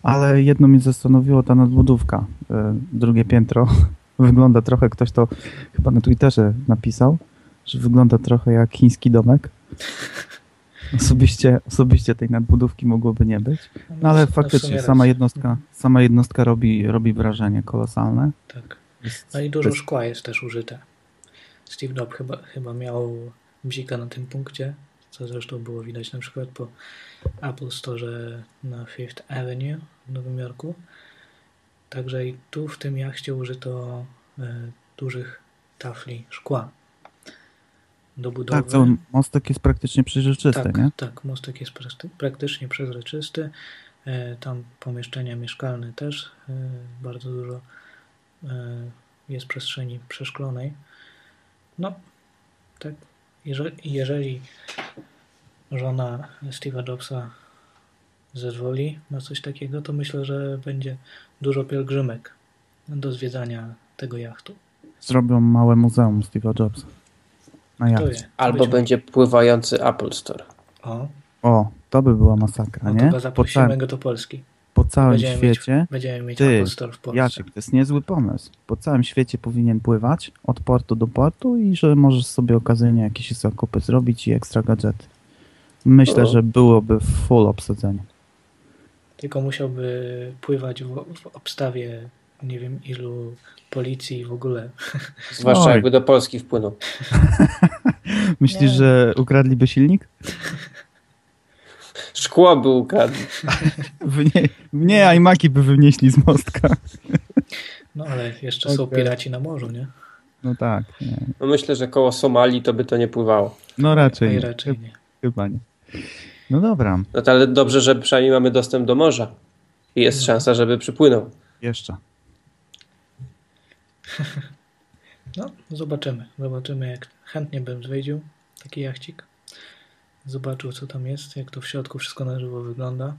ale jedno mnie zastanowiło ta nadbudówka. Y, Drugie piętro [LAUGHS] wygląda trochę, ktoś to chyba na Twitterze napisał, że wygląda trochę jak chiński domek. [LAUGHS] Osobiście, osobiście tej nadbudówki mogłoby nie być. No ale w faktycznie sama jednostka, sama jednostka robi, robi wrażenie kolosalne. Tak. No i dużo szkła jest też użyte. Steve Jobs chyba, chyba miał bzika na tym punkcie, co zresztą było widać na przykład po Apple Store na Fifth Avenue w Nowym Jorku. Także i tu w tym jachcie użyto e, dużych tafli szkła do budowy. Tak, cały mostek jest praktycznie przejrzysty, tak, nie? tak, mostek jest prakty- praktycznie przezroczysty. E, Tam pomieszczenia mieszkalne też e, bardzo dużo e, jest przestrzeni przeszklonej. No, tak, jeżeli, jeżeli żona Steve'a Jobsa zezwoli na coś takiego, to myślę, że będzie dużo pielgrzymek do zwiedzania tego jachtu. Zrobią małe muzeum Steve'a Jobsa. Jachcie. jest. Albo będzie pływający Apple Store. O, O, to by była masakra, No nie? Po zaprosimy całym, go do Polski. po całym Będziemy mieć- świecie. Będziemy mieć Ty, Apple Store w Polsce. Jacek, to jest niezły pomysł. Po całym świecie powinien pływać od portu do portu i że możesz sobie okazyjnie jakieś zakupy zrobić i ekstra gadżety. Myślę, O. że byłoby full obsadzenie. Tylko musiałby pływać w, w obstawie nie wiem ilu policji w ogóle. [LAUGHS] Zwłaszcza Oj. jakby do Polski wpłynął. [LAUGHS] Myślisz, Nie. że ukradliby silnik? [LAUGHS] Szkło by ukradł. Nie, nie iMaki by wynieśli z mostka. No ale jeszcze są Okej. piraci na morzu, nie? No tak, nie. No myślę, że koło Somalii to by to nie pływało. No raczej, raczej nie. chyba nie. No dobra, No to ale dobrze, że przynajmniej mamy dostęp do morza. I jest No. szansa, żeby przypłynął. jeszcze. [LAUGHS] No, zobaczymy. Zobaczymy, jak chętnie bym zwiedził taki jachcik. Zobaczył, co tam jest, jak to w środku wszystko na żywo wygląda.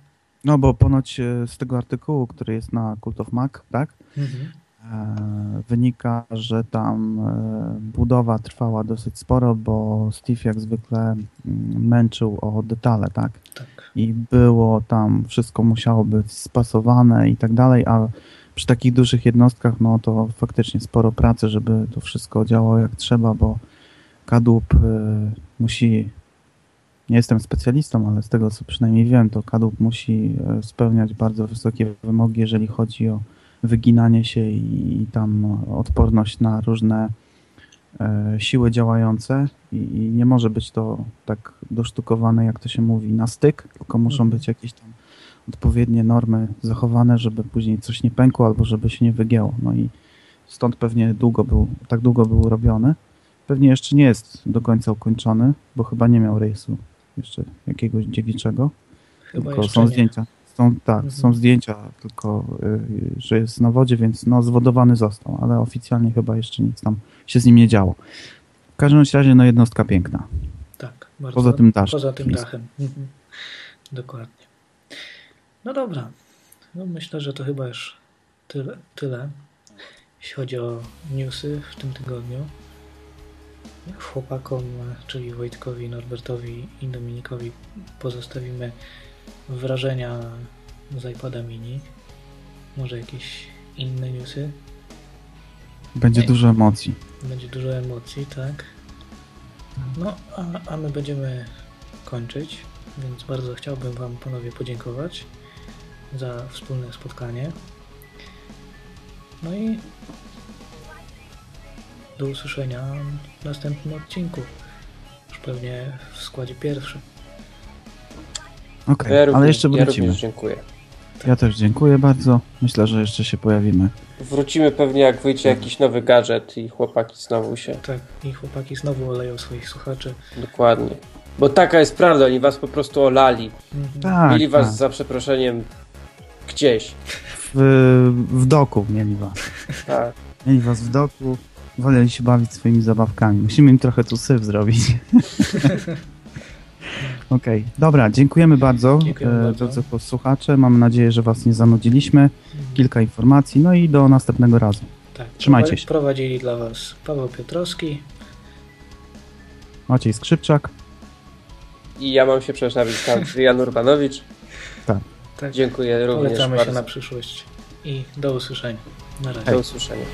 No bo ponoć e, z tego artykułu, który jest na Cult of Mac, tak? Mhm. E, wynika, że tam e, budowa trwała dosyć sporo, bo Steve jak zwykle mm, męczył o detale, tak? Tak. I było tam, wszystko musiało być spasowane i tak dalej, a przy takich dużych jednostkach, no to faktycznie sporo pracy, żeby to wszystko działało jak trzeba, bo kadłub e, musi, nie jestem specjalistą, ale z tego co przynajmniej wiem, to kadłub musi e, spełniać bardzo wysokie wymogi, jeżeli chodzi o wyginanie się i, i tam odporność na różne e, siły działające i, i nie może być to tak dosztukowane, jak to się mówi, na styk, tylko muszą Mhm. być jakieś tam odpowiednie normy zachowane, żeby później coś nie pękło albo żeby się nie wygięło. No i stąd pewnie długo był, tak długo był robiony. Pewnie jeszcze nie jest do końca ukończony, bo chyba nie miał rejsu jeszcze jakiegoś dziewiczego. Chyba tylko są nie. zdjęcia. Są, tak, Mhm. są zdjęcia, tylko y, że jest na wodzie, więc no zwodowany został, ale oficjalnie chyba jeszcze nic tam się z nim nie działo. W każdym razie no jednostka piękna. Tak, bardzo. Poza tym daszkiem. Poza tym dachem. Mhm. Dokładnie. No dobra. No myślę, że to chyba już tyle, tyle, jeśli chodzi o newsy w tym tygodniu. Chłopakom, czyli Wojtkowi, Norbertowi i Dominikowi pozostawimy wrażenia z iPada mini. Może jakieś inne newsy. Będzie Nie. dużo emocji. Będzie dużo emocji, tak. No, a, a my będziemy kończyć, więc bardzo chciałbym Wam panowie podziękować za wspólne spotkanie. No i do usłyszenia w następnym odcinku. Już pewnie w składzie pierwszym. Okej, Ja ale jeszcze Ja wrócimy. dziękuję. Ja też dziękuję bardzo. Myślę, że jeszcze się pojawimy. Wrócimy pewnie jak wyjdzie jakiś nowy gadżet i chłopaki znowu się. Tak, i chłopaki znowu oleją swoich słuchaczy. Dokładnie. Bo taka jest prawda, oni was po prostu olali. Mhm. Tak, Mieli was tak. za przeproszeniem gdzieś. W, w doku mieli was. Tak. Mieli was w doku, woleli się bawić swoimi zabawkami. Musimy im trochę tu syf zrobić. [LAUGHS] Okej, dobra, dziękujemy bardzo, Dziękujemy e, bardzo. drodzy słuchacze. Mam nadzieję, że was nie zanudziliśmy. Kilka informacji, no i do następnego razu. Tak, Trzymajcie się. Prowadzili dla Was Paweł Piotrowski. Maciej Skrzypczak. I ja mam się przedstawić tam Jan Urbanowicz. Tak, Dziękuję również polecamy się bardzo. na przyszłość i do usłyszenia. Na razie. Do usłyszenia.